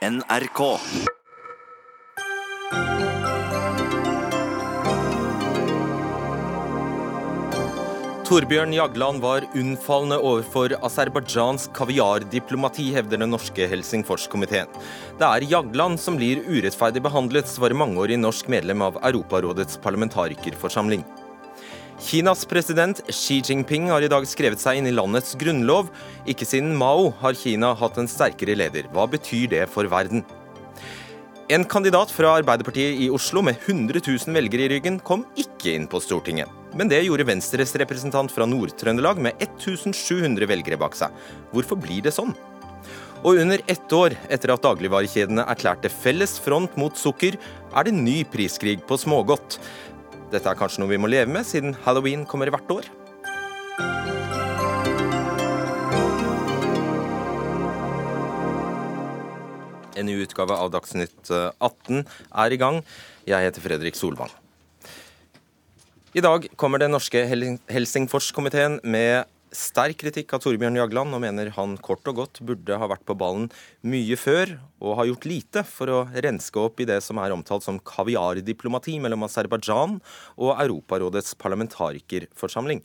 NRK. Torbjørn Jagland var unnfallende overfor aserbajdsjansk kaviardiplomati, hevder den norske Helsingforskomiteen. Det er Jagland som blir urettferdig behandlet, svarer mangeårig norsk medlem av Europarådets parlamentarikerforsamling. Kinas president Xi Jinping har i dag skrevet seg inn i landets grunnlov. Ikke siden Mao har Kina hatt en sterkere leder. Hva betyr det for verden? En kandidat fra Arbeiderpartiet i Oslo med 100 000 velgere i ryggen kom ikke inn på Stortinget. Men det gjorde Venstres representant fra Nord-Trøndelag med 1700 velgere bak seg. Hvorfor blir det sånn? Og under ett år etter at dagligvarekjedene erklærte felles front mot sukker, er det ny priskrig på smågodt. Dette er kanskje noe vi må leve med, siden halloween kommer hvert år. En ny utgave av Dagsnytt 18 er i gang. Jeg heter Fredrik Solvang. I dag kommer den norske Helsingforskomiteen med sterk kritikk av Torbjørn Jagland, og mener han kort og godt burde ha vært på ballen mye før, og har gjort lite for å renske opp i det som er omtalt som kaviardiplomati mellom Aserbajdsjan og Europarådets parlamentarikerforsamling.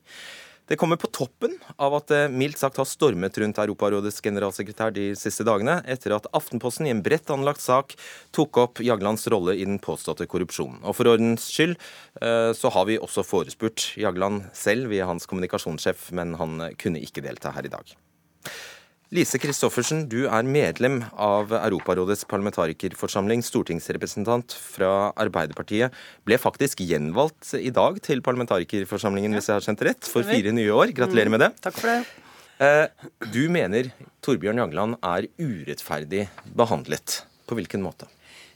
Det kommer på toppen av at det mildt sagt har stormet rundt Europarådets generalsekretær de siste dagene, etter at Aftenposten i en bredt anlagt sak tok opp Jaglands rolle i den påståtte korrupsjonen. Og for ordens skyld eh, så har vi også forespurt Jagland selv via hans kommunikasjonssjef, men han kunne ikke delta her i dag. Lise Christoffersen, du er medlem av Europarådets parlamentarikerforsamling, stortingsrepresentant fra Arbeiderpartiet. Ble faktisk gjenvalgt i dag til parlamentarikerforsamlingen, hvis jeg har skjønt rett, for fire nye år. Gratulerer med det. Mm, takk for det. Eh, du mener Torbjørn Jagland er urettferdig behandlet. På hvilken måte?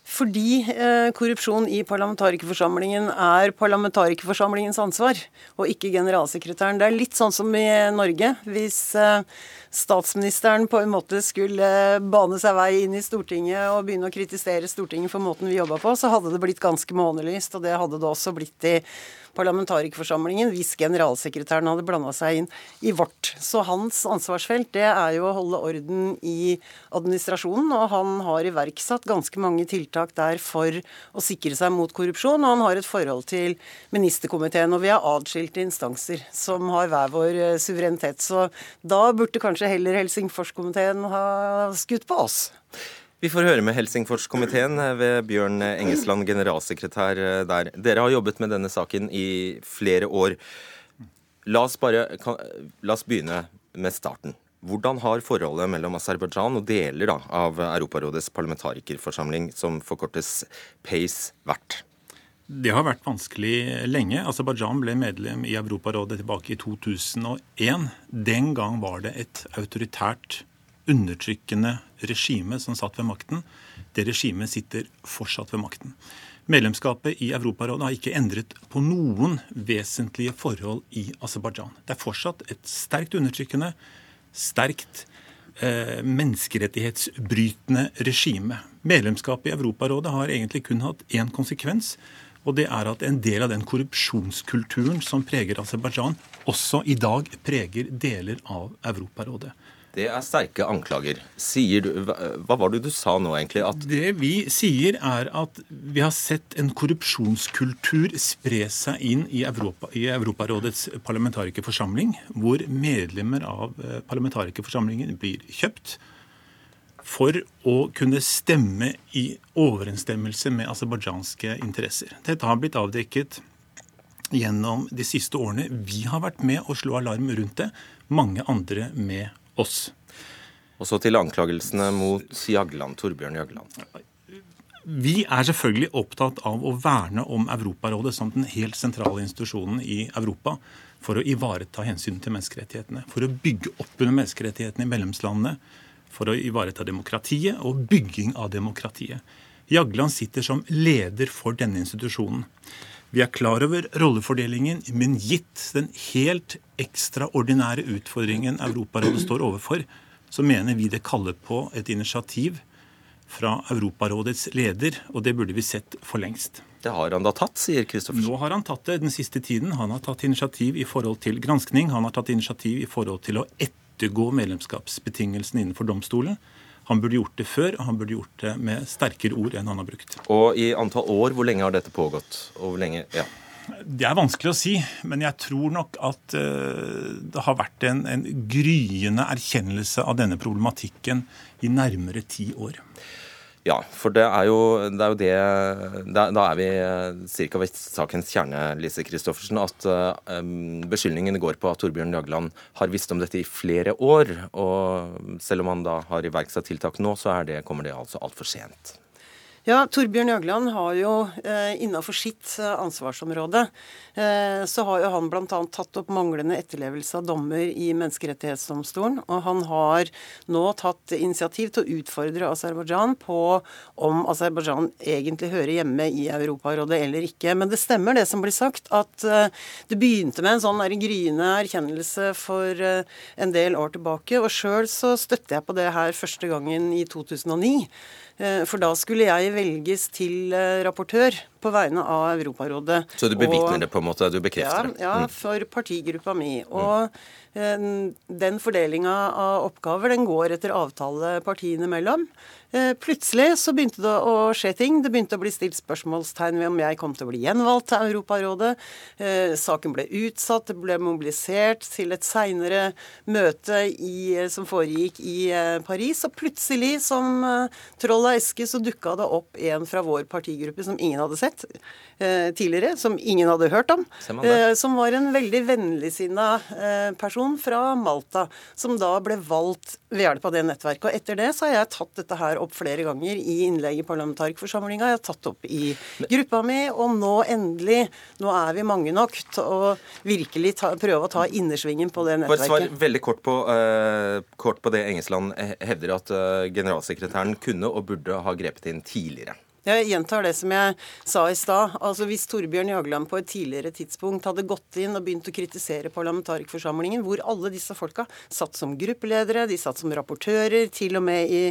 Fordi eh, korrupsjon i parlamentarikerforsamlingen er parlamentarikerforsamlingens ansvar, og ikke generalsekretæren. Det er litt sånn som i Norge. Hvis eh, statsministeren på en måte skulle bane seg vei inn i Stortinget og begynne å kritisere Stortinget for måten vi jobba på, så hadde det blitt ganske månelyst, og det hadde det også blitt i parlamentarikerforsamlingen hvis generalsekretæren hadde blanda seg inn i vårt. Så hans ansvarsfelt det er jo å holde orden i administrasjonen, og han har iverksatt ganske mange tiltak der for å sikre seg mot korrupsjon, og han har et forhold til ministerkomiteen. Og vi er adskilte instanser som har hver vår eh, suverenitet. Så da burde kanskje heller Helsingforskomiteen ha skutt på oss. Vi får høre med Helsingforskomiteen ved Bjørn Engesland, generalsekretær der. Dere har jobbet med denne saken i flere år. La oss, bare, kan, la oss begynne med starten. Hvordan har forholdet mellom Aserbajdsjan og deler da, av Europarådets parlamentarikerforsamling, som forkortes PACE, vært? Det har vært vanskelig lenge. Aserbajdsjan ble medlem i Europarådet tilbake i 2001. Den gang var det et autoritært undertrykkende regime som satt ved makten. Det regimet sitter fortsatt ved makten. Medlemskapet i Europarådet har ikke endret på noen vesentlige forhold i Aserbajdsjan. Det er fortsatt et sterkt undertrykkende, sterkt eh, menneskerettighetsbrytende regime. Medlemskapet i Europarådet har egentlig kun hatt én konsekvens. Og det er at en del av den korrupsjonskulturen som preger Aserbajdsjan, også i dag preger deler av Europarådet. Det er sterke anklager. Sier du, hva var det du sa nå, egentlig? At det vi sier, er at vi har sett en korrupsjonskultur spre seg inn i, Europa, i Europarådets parlamentarikerforsamling, hvor medlemmer av eh, parlamentarikerforsamlingen blir kjøpt for å kunne stemme i overensstemmelse med aserbajdsjanske interesser. Dette har blitt avdekket gjennom de siste årene. Vi har vært med å slå alarm rundt det. Mange andre med oss. Og så til anklagelsene mot Jagland, Torbjørn Jagland. Vi er selvfølgelig opptatt av å verne om Europarådet som den helt sentrale institusjonen i Europa for å ivareta hensynet til menneskerettighetene. For å bygge opp under menneskerettighetene i medlemslandene. For å ivareta demokratiet og bygging av demokratiet. Jagland sitter som leder for denne institusjonen. Vi er klar over rollefordelingen, men gitt den helt ekstraordinære utfordringen Europarådet står overfor, så mener vi det kaller på et initiativ fra Europarådets leder, og det burde vi sett for lengst. Det har han da tatt, sier Kristoffersen. Nå har han tatt det den siste tiden. Han har tatt initiativ i forhold til granskning. Han har tatt initiativ i forhold til å ettergå medlemskapsbetingelsene innenfor domstolen. Han burde gjort det før, og han burde gjort det med sterkere ord enn han har brukt. Og i antall år, hvor lenge har dette pågått? Og hvor lenge, ja. Det er vanskelig å si, men jeg tror nok at uh, det har vært en, en gryende erkjennelse av denne problematikken i nærmere ti år. Ja, for det er jo det, er jo det da, er vi eh, ca. ved sakens kjerne, Lise Christoffersen, at um, beskyldningene går på at Torbjørn Jagland har visst om dette i flere år. Og selv om han da har iverksatt tiltak nå, så det, kommer det altså altfor sent. Ja, Torbjørn Jagland har jo eh, innafor sitt eh, ansvarsområde eh, så har jo han bl.a. tatt opp manglende etterlevelse av dommer i Menneskerettighetsdomstolen. Og han har nå tatt initiativ til å utfordre Aserbajdsjan på om Aserbajdsjan egentlig hører hjemme i Europarådet eller ikke. Men det stemmer det som blir sagt, at det begynte med en sånn gryende erkjennelse for en del år tilbake. Og sjøl så støtter jeg på det her første gangen i 2009. Eh, for da skulle jeg velges til eh, rapportør på vegne av Europarådet. Så du bevitner det på en måte? Du bekrefter det? Ja, ja mm. for partigruppa mi. Og mm. den fordelinga av oppgaver den går etter avtale partiene mellom. Eh, plutselig så begynte det å skje ting. Det begynte å bli stilt spørsmålstegn ved om jeg kom til å bli gjenvalgt til Europarådet. Eh, saken ble utsatt, det ble mobilisert til et seinere møte i, som foregikk i Paris. Og plutselig, som troll av eske, så dukka det opp en fra vår partigruppe som ingen hadde sett tidligere, som ingen hadde hørt om. Som var en veldig vennligsinna person fra Malta, som da ble valgt ved hjelp av det nettverket. Og etter det så har jeg tatt dette her opp flere ganger i innlegg i parlamentarikerforsamlinga. Jeg har tatt opp i gruppa mi, og nå endelig, nå er vi mange nok til å virkelig ta, prøve å ta innersvingen på det nettverket. Bare svar veldig kort på, uh, kort på det Engesland hevder at uh, generalsekretæren kunne og burde ha grepet inn tidligere. Jeg gjentar det som jeg sa i stad. Altså Hvis Torbjørn Jagland på et tidligere tidspunkt hadde gått inn og begynt å kritisere parlamentarikerforsamlingen, hvor alle disse folka satt som gruppeledere, de satt som rapportører, til og med i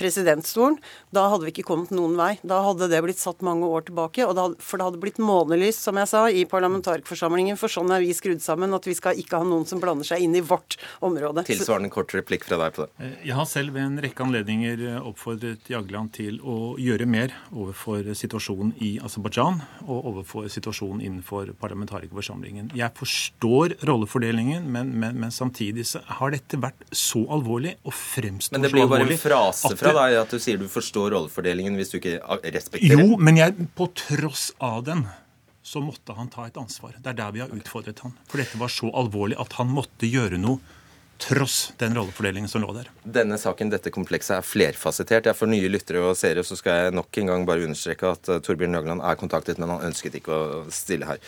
presidentstolen, da hadde vi ikke kommet noen vei. Da hadde det blitt satt mange år tilbake. Det hadde, for det hadde blitt månelys, som jeg sa, i parlamentarikerforsamlingen. For sånn er vi skrudd sammen, at vi skal ikke ha noen som blander seg inn i vårt område. Tilsvarende kort replikk fra deg på det. Eh, jeg har selv ved en rekke anledninger eh, oppfordret Jagland til å gjøre mer overfor situasjonen i Aserbajdsjan og overfor situasjonen innenfor parlamentarikerforsamlingen. Jeg forstår rollefordelingen, men, men, men, samtidig har dette vært så alvorlig og fremstår så alvorlig Men det blir jo bare en frase fra deg at du sier du forstår rollefordelingen hvis du ikke respekterer Jo, men jeg, på tross av den så måtte han ta et ansvar. Det er der vi har utfordret han. For dette var så alvorlig at han måtte gjøre noe tross den rollefordelingen som lå der. Denne saken, dette komplekset, er flerfasettert. Jeg For nye lyttere og seere så skal jeg nok en gang bare understreke at uh, Torbjørn Jagland er kontaktet, men han ønsket ikke å stille her.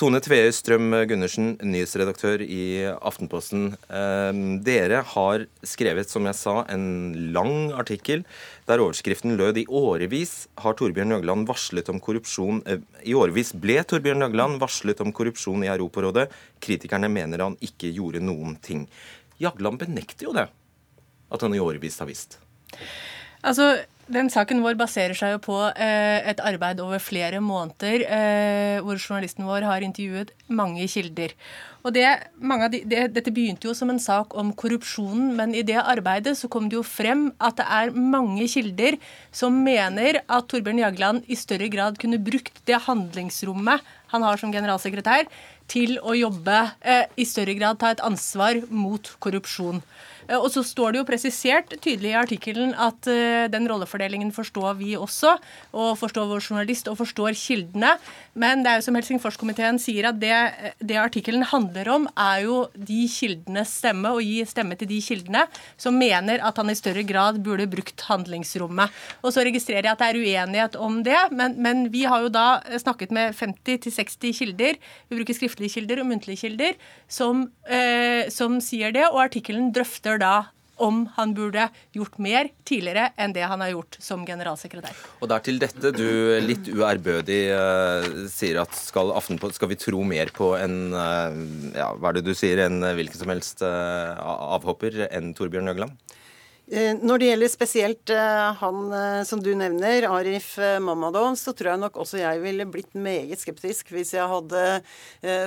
Tone Tveøy Strøm Gundersen, nyhetsredaktør i Aftenposten. Uh, dere har skrevet, som jeg sa, en lang artikkel der overskriften lød i årevis har Torbjørn Jagland varslet om korrupsjon uh, I årevis ble Torbjørn Jagland varslet om korrupsjon i Europarådet. Kritikerne mener han ikke gjorde noen ting. Jagland benekter jo det, at han i årevis har visst. Altså, den saken vår baserer seg jo på eh, et arbeid over flere måneder, eh, hvor journalisten vår har intervjuet mange kilder. Og det, de, det, Dette begynte jo som en sak om korrupsjonen, men i det arbeidet så kom det jo frem at det er mange kilder som mener at Torbjørn Jagland i større grad kunne brukt det handlingsrommet han har som generalsekretær, til å jobbe eh, i større grad, ta et ansvar mot korrupsjon. Eh, og så står det jo presisert tydelig i artikkelen at uh, den rollefordelingen forstår vi også, og forstår vår journalist og forstår kildene. Men det er jo som Helsingforskomiteen sier, at det, det artikkelen handler om, er jo de kildenes stemme, og gi stemme til de kildene som mener at han i større grad burde brukt handlingsrommet. Og så registrerer jeg at det er uenighet om det, men, men vi har jo da snakket med 50-60 kilder, vi bruker skriftlige kilder og muntlige kilder, som, eh, som sier det, og artikkelen drøfter spør da om han burde gjort mer tidligere enn det han har gjort som generalsekretær. Og Det er til dette du litt uærbødig uh, sier at skal, skal vi tro mer på en uh, ja, hva er det du sier, en hvilken som helst uh, avhopper enn Torbjørn Jøgland? Eh, når det gjelder spesielt eh, han eh, som du nevner, Arif Mamadov, så tror jeg nok også jeg ville blitt meget skeptisk hvis jeg hadde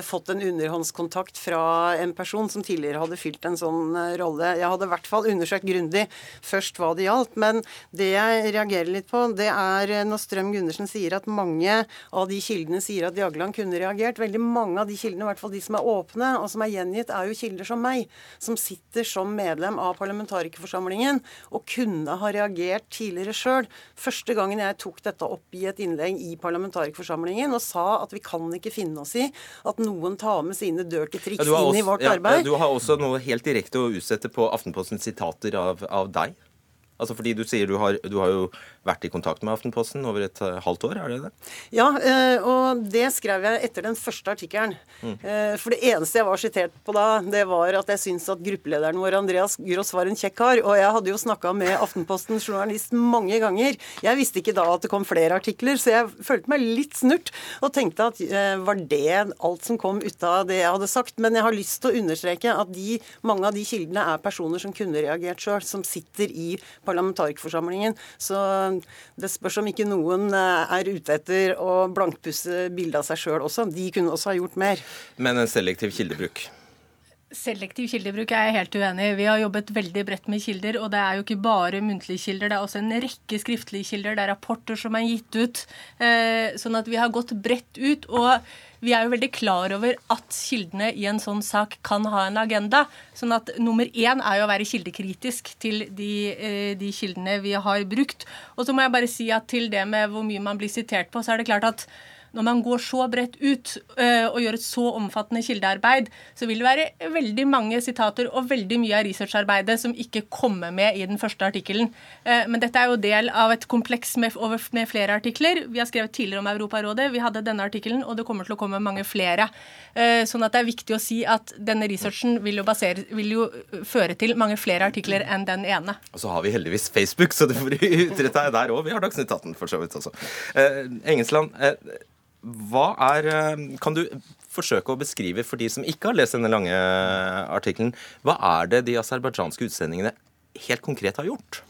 fått en underhåndskontakt fra en person som tidligere hadde fylt en sånn rolle. Jeg hadde i hvert fall undersøkt grundig først hva det gjaldt. Men det jeg reagerer litt på, det er når Strøm Gundersen sier at mange av de kildene sier at Jagland kunne reagert. Veldig mange av de kildene, i hvert fall de som er åpne og som er gjengitt, er jo kilder som meg, som sitter som medlem av parlamentarikerforsamlingen gangen, og kunne ha reagert tidligere sjøl. Første gangen jeg tok dette opp i et innlegg i parlamentarikerforsamlingen og sa at vi kan ikke finne oss i at noen tar med sine dirty triks ja, inn i vårt ja, arbeid. Du har også noe helt direkte å utsette på Aftenpostens sitater av, av deg. Altså fordi du sier du har, du har jo vært i kontakt med Aftenposten over et uh, halvt år, er det det? Ja, uh, og det skrev jeg etter den første artikkelen. Mm. Uh, for det eneste jeg var sitert på da, det var at jeg syntes at gruppelederen vår, Andreas Gross, var en kjekk kar. Og jeg hadde jo snakka med Aftenpostens journalist mange ganger. Jeg visste ikke da at det kom flere artikler, så jeg følte meg litt snurt og tenkte at var det alt som kom ut av det jeg hadde sagt? Men jeg har lyst til å understreke at de, mange av de kildene er personer som kunne reagert sjøl, som sitter i parlamentarikerforsamlingen. Så det spørs om ikke noen eh, er ute etter å blankpusse bildet av seg sjøl også. De kunne også ha gjort mer. Men en selektiv kildebruk? Selektiv kildebruk er jeg helt uenig i. Vi har jobbet veldig bredt med kilder, og det er jo ikke bare muntlige kilder. Det er også en rekke skriftlige kilder. Det er rapporter som er gitt ut. Eh, sånn at vi har gått bredt ut. Og vi er jo veldig klar over at kildene i en sånn sak kan ha en agenda. Sånn at nummer én er jo å være kildekritisk til de, eh, de kildene vi har brukt. Og så må jeg bare si at til det med hvor mye man blir sitert på, så er det klart at når man går så bredt ut uh, og gjør et så omfattende kildearbeid, så vil det være veldig mange sitater og veldig mye av researcharbeidet som ikke kommer med i den første artikkelen. Uh, men dette er jo del av et kompleks med, med, flere artikler. Vi har skrevet tidligere om Europarådet, vi hadde denne artikkelen, og det kommer til å komme mange flere. Uh, sånn at det er viktig å si at denne researchen vil jo, basere, vil jo føre til mange flere artikler enn den ene. Og så har vi heldigvis Facebook, så du får utrette deg der òg. Vi har Dagsnytt 18 for så vidt også. Engesland, hva er eh, Kan du forsøke å beskrive for de som ikke har lest denne lange artikkelen, hva er det de aserbajdsjanske utsendingene helt konkret har gjort?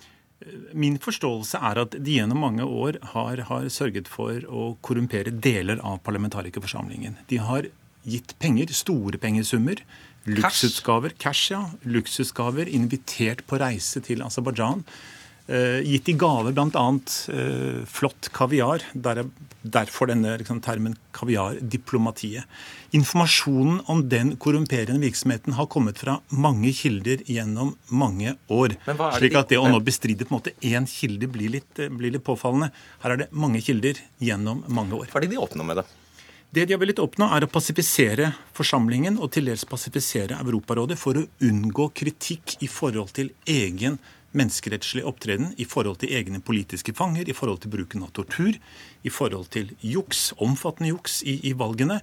Min forståelse er at de gjennom mange år har, har sørget for å korrumpere deler av parlamentarikerforsamlingen. De har gitt penger, store pengesummer, luksusgaver, cash, ja, luksusgaver, invitert på reise til Aserbajdsjan. Uh, gitt i gave bl.a. Uh, flott kaviar. Der, derfor denne liksom, termen kaviardiplomatiet. Informasjonen om den korrumperende virksomheten har kommet fra mange kilder gjennom mange år. Slik at det å nå bestride på en måte én kilde blir litt, eh, blir litt påfallende. Her er det mange kilder gjennom mange år. Hva er det de oppnår med det? Det de har villet oppnå, er å pasifisere forsamlingen og til dels pasifisere Europarådet for å unngå kritikk i forhold til egen menneskerettslig opptreden i forhold til egne politiske fanger, i forhold til bruken av tortur, i forhold til juks, omfattende juks i, i valgene.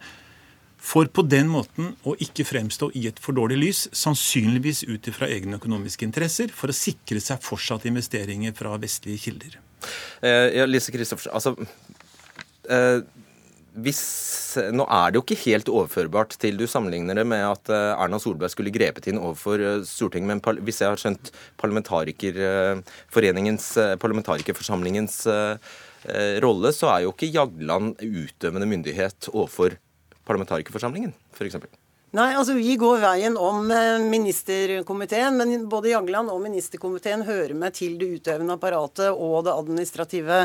For på den måten å ikke fremstå i et for dårlig lys, sannsynligvis ut ifra egne økonomiske interesser, for å sikre seg fortsatt investeringer fra vestlige kilder. Eh, ja, Lise Kristoffersen, altså eh, hvis, Nå er det jo ikke helt overførbart til du sammenligner det med at eh, Erna Solberg skulle grepet inn overfor eh, Stortinget. Men hvis jeg har skjønt parlamentarikerforeningens, eh, parlamentarikerforsamlingens rolle, så er jo ikke Jagland utøvende myndighet overfor parlamentarikerforsamlingen, f.eks. Nei, altså Vi går veien om eh, ministerkomiteen, men både Jagland og ministerkomiteen hører med til det utøvende apparatet og det administrative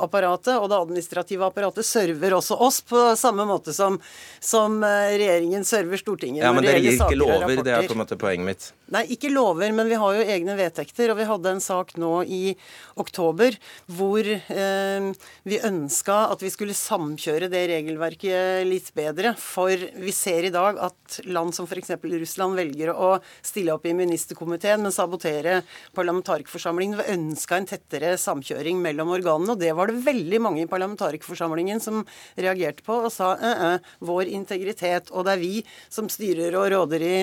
apparatet. Og det administrative apparatet server også oss på samme måte som, som eh, regjeringen server Stortinget. Ja, Men dere gir ikke lover, det er på en måte poenget mitt. Nei, ikke lover, men vi har jo egne vedtekter. Og vi hadde en sak nå i oktober hvor eh, vi ønska at vi skulle samkjøre det regelverket litt bedre. For vi ser i dag at land som f.eks. Russland velger å stille opp i ministerkomiteen, men sabotere parlamentarikerforsamlingen. Vi ønska en tettere samkjøring mellom organene, og det var det veldig mange i parlamentarikerforsamlingen som reagerte på og sa øh, øh, vår integritet, og det er vi som styrer og råder i,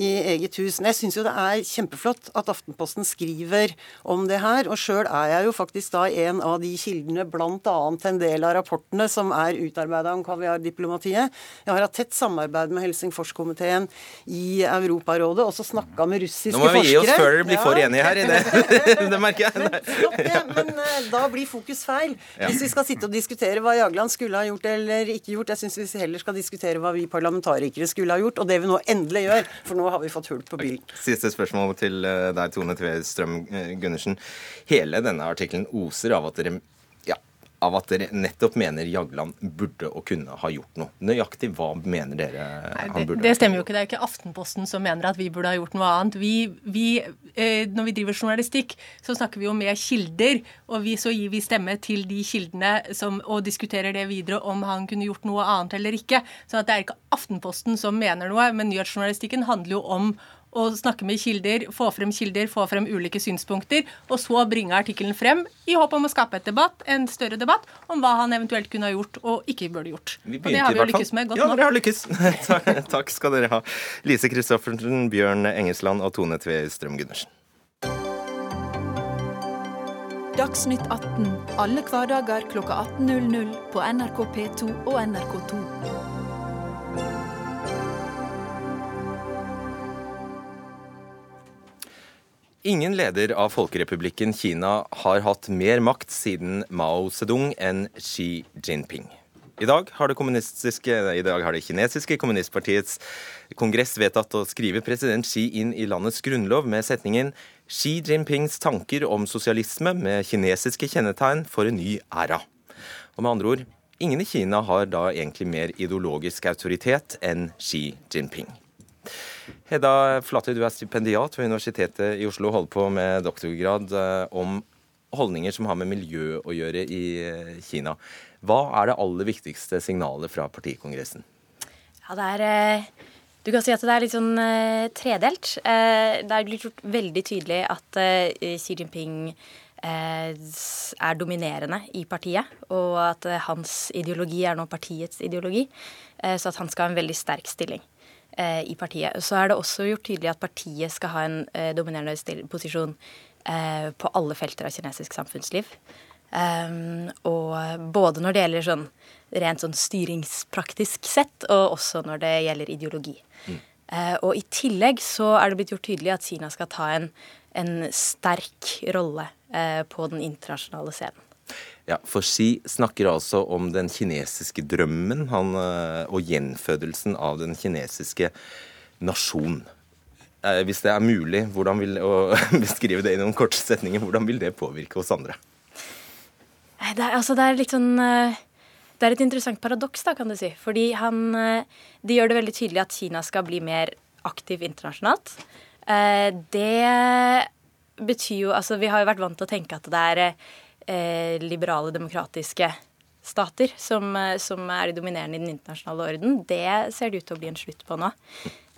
i eget hus. Men jeg syns jo det er kjempeflott at Aftenposten skriver om det her. Og sjøl er jeg jo faktisk da en av de kildene, bl.a. en del av rapportene som er utarbeida om kaviardiplomatiet. Jeg har hatt tett samarbeid med Helsingforskomiteen i Europarådet, også snakka med russiske forskere. Nå må vi gi oss før dere blir for enige her i det. det merker jeg. Men, flott, ja, men uh, da blir fokus feil. Hvis vi skal sitte og diskutere hva Jagland skulle ha gjort eller ikke gjort, jeg syns vi heller skal diskutere hva vi parlamentarikere skulle ha gjort, og det vi nå endelig gjør. For nå har vi fått hull på bilen. Siste spørsmål til eh, deg, Tone Tve Strøm eh, Gundersen. Hele denne artikkelen oser av at dere av at dere nettopp mener Jagland burde og kunne ha gjort noe. Nøyaktig hva mener dere Nei, han burde? Det, det stemmer jo ikke. Det er ikke Aftenposten som mener at vi burde ha gjort noe annet. Vi, vi, eh, når vi driver journalistikk, så snakker vi jo med kilder, og vi, så gir vi stemme til de kildene som, og diskuterer det videre om han kunne gjort noe annet eller ikke. Så det er ikke Aftenposten som mener noe, men nyhetsjournalistikken handler jo om og snakke med kilder, få frem kilder, få frem ulike synspunkter, og så bringe artikkelen frem i håp om å skape et debatt, en større debatt om hva han eventuelt kunne ha gjort og ikke burde gjort. og det har vi jo lykkes med godt ja, dere har lykkes. Takk skal dere ha. Lise Christoffersen, Bjørn Engesland og Tone Tve Strøm Gundersen. Dagsnytt 18 alle hverdager klokka 18.00 på NRK P2 og NRK2. Ingen leder av Folkerepublikken Kina har hatt mer makt siden Mao Zedong enn Xi Jinping. I dag har det, dag har det kinesiske kommunistpartiets kongress vedtatt å skrive president Xi inn i landets grunnlov med setningen Xi Jinpings tanker om sosialisme med kinesiske kjennetegn for en ny æra. Og med andre ord, ingen i Kina har da egentlig mer ideologisk autoritet enn Xi Jinping. Hedda Flatøy, du er stipendiat ved Universitetet i Oslo og holder på med doktorgrad eh, om holdninger som har med miljø å gjøre i eh, Kina. Hva er det aller viktigste signalet fra partikongressen? Ja, det er eh, Du kan si at det er litt sånn tredelt. Det er gjort veldig tydelig at Xi Jinping er dominerende i partiet, og at hans ideologi er nå partiets ideologi. Så at han skal ha en veldig sterk stilling. Eh, i partiet. Så er det også gjort tydelig at partiet skal ha en eh, dominerende posisjon eh, på alle felter av kinesisk samfunnsliv. Og både når det gjelder sånn rent sånn styringspraktisk sett, og også når det gjelder ideologi. Mm. Og i tillegg så er det blitt gjort tydelig at Kina skal ta en, en sterk rolle på den internasjonale scenen. Ja, For Xi snakker altså om den kinesiske drømmen han, eh, og gjenfødelsen av den kinesiske nasjon. Eh, hvis det er mulig hvordan vil, å beskrive det i noen korte setninger, hvordan vil det påvirke oss andre? Det er, altså, det er litt sånn eh, Det er et interessant paradoks, da, kan du si. Fordi han De gjør det veldig tydelig at Kina skal bli mer aktiv internasjonalt. Det betyr jo Altså, vi har jo vært vant til å tenke at det er eh, liberale, demokratiske stater som, eh, som, er de dominerende i den internasjonale orden. Det ser det ut til å bli en slutt på nå.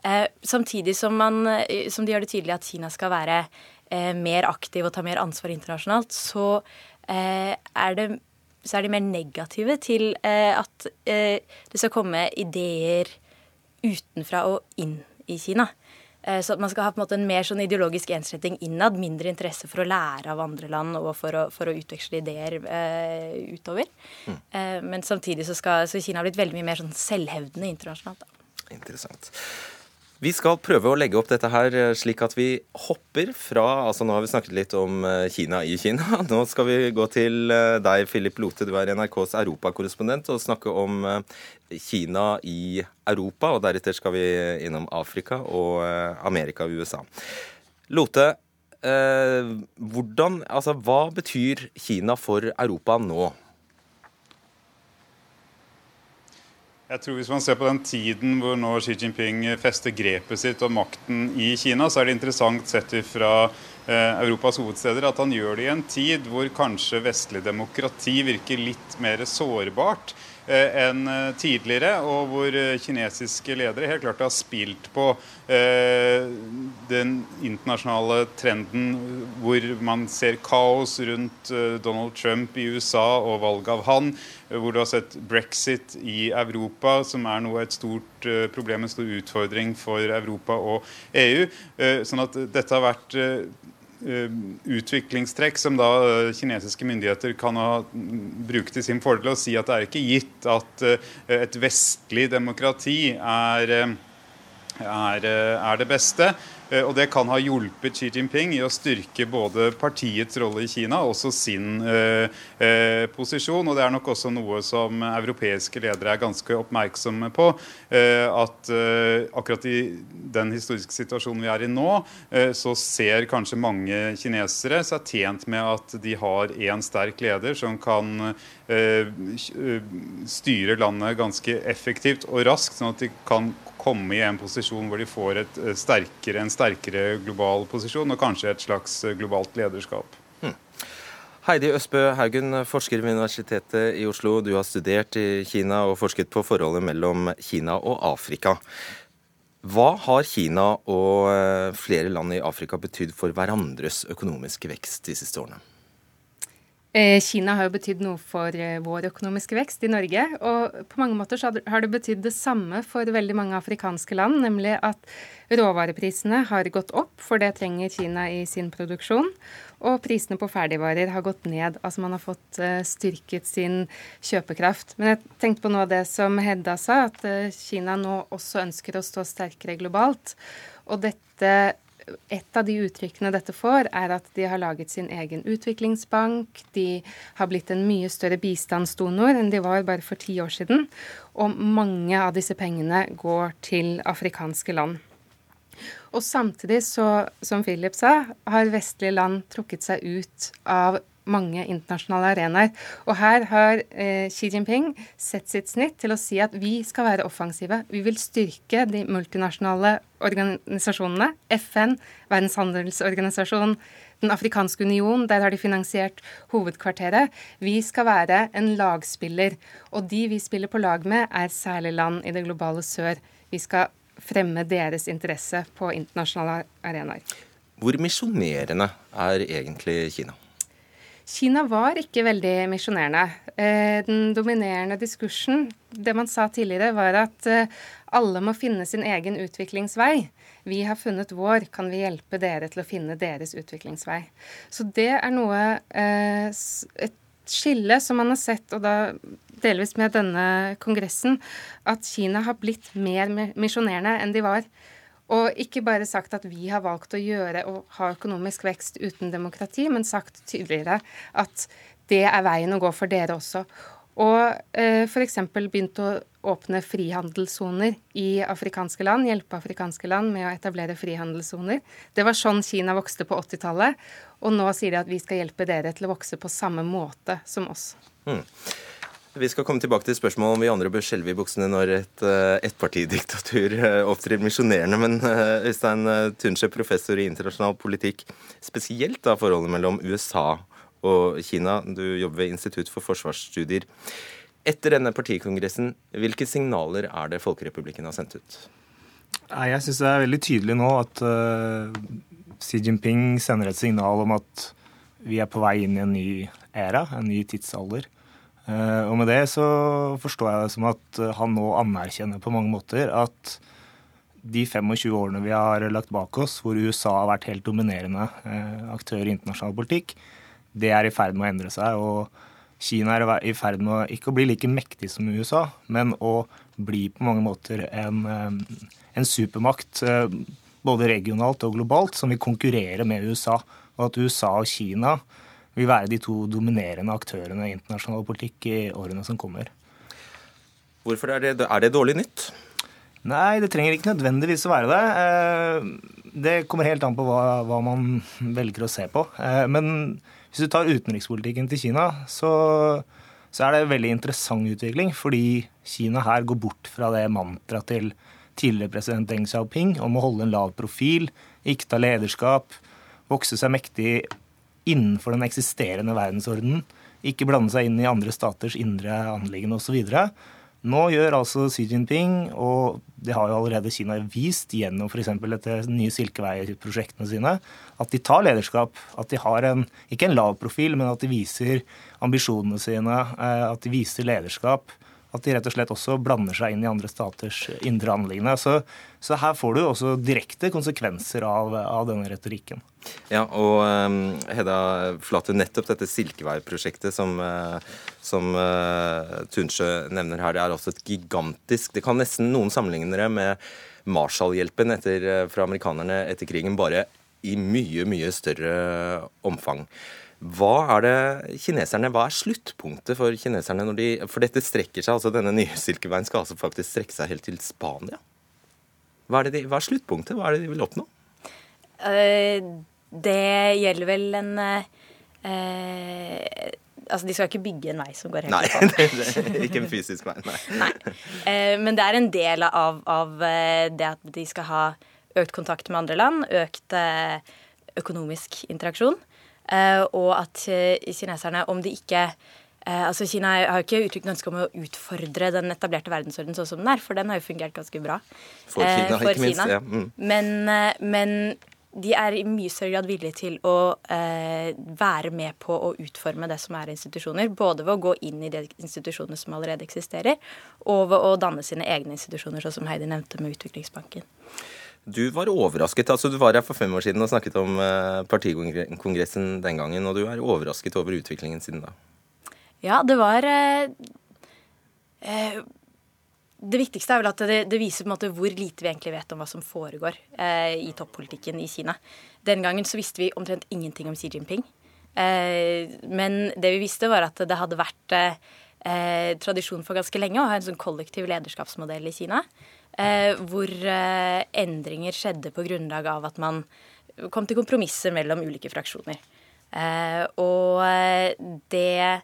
Eh, samtidig som, man, eh, som, de gjør det tydelig at Kina skal være eh, mer aktiv og ta mer ansvar internasjonalt, så, er, det, så er de mer negative til at det skal komme ideer utenfra og inn i Kina. Eh, så at man skal ha på en måte en mer sånn ideologisk ensretting innad, mindre interesse for å lære av andre land og for å, for å utveksle ideer eh, utover. Mm. Eh, men samtidig så, skal, så Kina ha blitt veldig mye mer sånn selvhevdende internasjonalt. Da. Interessant. Vi skal prøve å legge opp dette her eh, slik at vi hopper fra altså Nå har vi snakket litt om eh, Kina i Kina. Nå skal vi gå til eh, deg, Philip Lote. Du er NRKs europakorrespondent og snakke om Kina i Europa. Og deretter skal vi innom Afrika og Amerika og USA. Lote, hvordan, altså, hva betyr Kina for Europa nå? Jeg tror Hvis man ser på den tiden hvor nå Xi Jinping fester grepet sitt og makten i Kina, så er det interessant sett fra eh, Europas hovedsteder at han gjør det i en tid hvor kanskje vestlig demokrati virker litt mer sårbart. enn tidligere, og hvor kinesiske ledere helt klart har spilt på den internasjonale trenden hvor man ser kaos rundt Donald Trump i USA og valget av han, hvor du har sett brexit i Europa, som er noe et stort problem, en stor utfordring for Europa og EU. Sånn at dette har vært Eh, utviklingstrekk som da eh, kinesiske myndigheter kan ha mm, brukt til sin fordel, og si at det er ikke gitt at eh, et vestlig demokrati er, er, er det beste. Eh, og det kan ha hjulpet Xi Jinping i å styrke både partiets rolle i Kina og også sin eh, eh, posisjon. Og det er nok også noe som europeiske ledere er ganske oppmerksomme på. Eh, at eh, akkurat i den historiske situasjonen vi er i nå, så ser kanskje mange kinesere seg tjent med at de har én sterk leder som kan styre landet ganske effektivt og raskt, sånn at de kan komme i en posisjon hvor de får eh, sterkere, en sterkere global posisjon og kanskje et slags eh, globalt lederskap. Hmm. Heidi Østbø Haugen, forsker ved Universitetet i Oslo. Du har studert i Kina og forsket på forholdet mellom Kina og Afrika. Hva har Kina og eh, flere land i Afrika betydd for hverandres økonomiske vekst de siste årene? Eh, Kina har jo betydd noe for eh, vår økonomiske vekst i Norge. Og på mange måter så har det betydd det samme for veldig mange afrikanske land, nemlig at råvareprisene har gått opp, for det trenger Kina i sin produksjon. Og prisene på ferdigvarer har gått ned. Altså man har fått eh, styrket sin kjøpekraft. Men jeg tenkte på noe av det som Hedda sa, at Kina nå også ønsker å stå sterkere globalt. Og dette et av de uttrykkene dette får, er at de har laget sin egen utviklingsbank. De har blitt en mye større bistandsdonor enn de var bare for ti år siden. Og mange av disse pengene går til afrikanske land. Og samtidig, så, som Philip sa, har vestlige land trukket seg ut av mange internasjonale arenaer. Og her har eh, Xi Jinping sett sitt snitt til å si at vi skal være offensive. Vi vil styrke de multinasjonale organisasjonene. FN, Verdens handelsorganisasjon, Den afrikanske union, der har de finansiert hovedkvarteret. Vi skal være en lagspiller. Og de vi spiller på lag med, er særlig land i det globale sør. Vi skal fremme deres interesse på internasjonale arenaer. Hvor misjonerende er egentlig Kina? Kina var ikke veldig misjonerende. Eh, den dominerende diskursen, det man sa tidligere, var at eh, alle må finne sin egen utviklingsvei. Vi har funnet vår, kan vi hjelpe dere til å finne deres utviklingsvei? Så det er noe eh, Et skille som man har sett, og da delvis med denne kongressen, at Kina har blitt mer misjonerende enn de var. Og ikke bare sagt at vi har valgt å gjøre og ha økonomisk vekst uten demokrati, men sagt tydeligere at det er veien å gå for dere også. Og eh, f.eks. begynt å åpne frihandelssoner i afrikanske land, hjelpe afrikanske land med å etablere frihandelssoner. Det var sånn Kina vokste på 80-tallet, og nå sier de at vi skal hjelpe dere til å vokse på samme måte som oss. Mm. Vi skal komme tilbake til spørsmålet om vi andre bør skjelve i buksene når et uh, ettpartidiktatur uh, opptrer misjonerende. Men uh, Øystein Tunskje, professor i internasjonal politikk, spesielt da forholdet mellom USA og Kina. Du jobber ved Institutt for forsvarsstudier. Etter denne partikongressen, hvilke signaler er det Folkerepublikken har sendt ut? Jeg syns det er veldig tydelig nå at Xi Jinping sender et signal om at vi er på vei inn i en ny æra, en ny tidsalder. Eh, og med det så forstår jeg det som at eh, han nå anerkjenner på mange måter at de 25 årene vi har lagt bak oss, hvor USA har vært helt dominerende eh, aktør i internasjonal politikk, det er i ferd med å endre seg. Og Kina er i ferd med ikke å bli like mektig som USA, men å bli på mange måter en, en supermakt både regionalt og globalt som vil konkurrere med USA. Og at USA og Kina vil være de to dominerende aktørene i internasjonal politikk i årene som kommer. Hvorfor er det, er det dårlig nytt? Nei, det trenger ikke nødvendigvis å være det. Eh, det kommer helt an på hva, hva man velger å se på. Eh, men hvis du tar utenrikspolitikken til Kina, så, så er det en veldig interessant utvikling. Fordi Kina her går bort fra det mantraet til tidligere president Deng Xiaoping om å holde en lav profil, ikke ta lederskap, vokse seg mektig innenfor den eksisterende verdensordenen ikke blande seg inn i andre staters indre anliggende osv. Nå gjør altså Xi Jinping, og det har jo allerede Kina vist gjennom f.eks. dette nye silkeveiprosjektene sine, at de tar lederskap. At de har en, ikke en lav profil, men at de viser ambisjonene sine, eh, at de viser lederskap at de rett og slett også blander seg inn i andre staters indre anliggende. Så, så, her får du også direkte konsekvenser av, av denne retorikken. Ja, og um, Hedda Flate, nettopp dette Silkevei-prosjektet som, uh, som uh, Tunsjø nevner her, det er også et gigantisk Det kan nesten noen sammenligne det med Marshall-hjelpen fra amerikanerne etter krigen, bare i mye, mye større omfang. Hva er det kineserne, hva er sluttpunktet for kineserne når de For dette strekker seg, altså denne nye Silkeveien skal altså faktisk strekke seg helt til Spania. Hva er, de, hva er sluttpunktet? Hva er det de vil oppnå? Uh, det gjelder vel en eh, Altså, de skal ikke bygge en vei som går helt Nei, det, det, ikke en fysisk vei, nei. nei. Eh, men det er en del av, av det at de skal ha økt kontakt med andre land, økt økonomisk interaksjon. Eh, og at eh, kineserne, om de ikke eh, altså Kina har jo ikke uttrykt ønske om å utfordre den etablerte verdensordenen sånn som den er, for den har jo fungert ganske bra. For Kina, for ikke minst. Ja. Mm. Men, men, de er i mye større grad villige til å eh, være med på å utforme det som er institusjoner. Både ved å gå inn i de institusjonene som allerede eksisterer, og ved å danne sine egne institusjoner, sånn som Heidi nevnte med Utviklingsbanken. Du var overrasket. altså Du var her for fem år siden og snakket om eh, partikongressen den gangen, og du er overrasket over utviklingen siden da? Ja, det var eh, eh, Det viktigste er vel at det, det, viser hvor lite vi egentlig vet om hva som foregår eh, i toppolitikken i Kina. Den gangen så visste vi omtrent ingenting om Xi Jinping. Eh, men det vi visste, var at det hadde vært eh, tradisjon for ganske lenge å ha en sånn kollektiv lederskapsmodell i Kina hvor eh, endringer skjedde på grunnlag av at man kom til kompromisser mellom ulike fraksjoner. Eh, og eh, det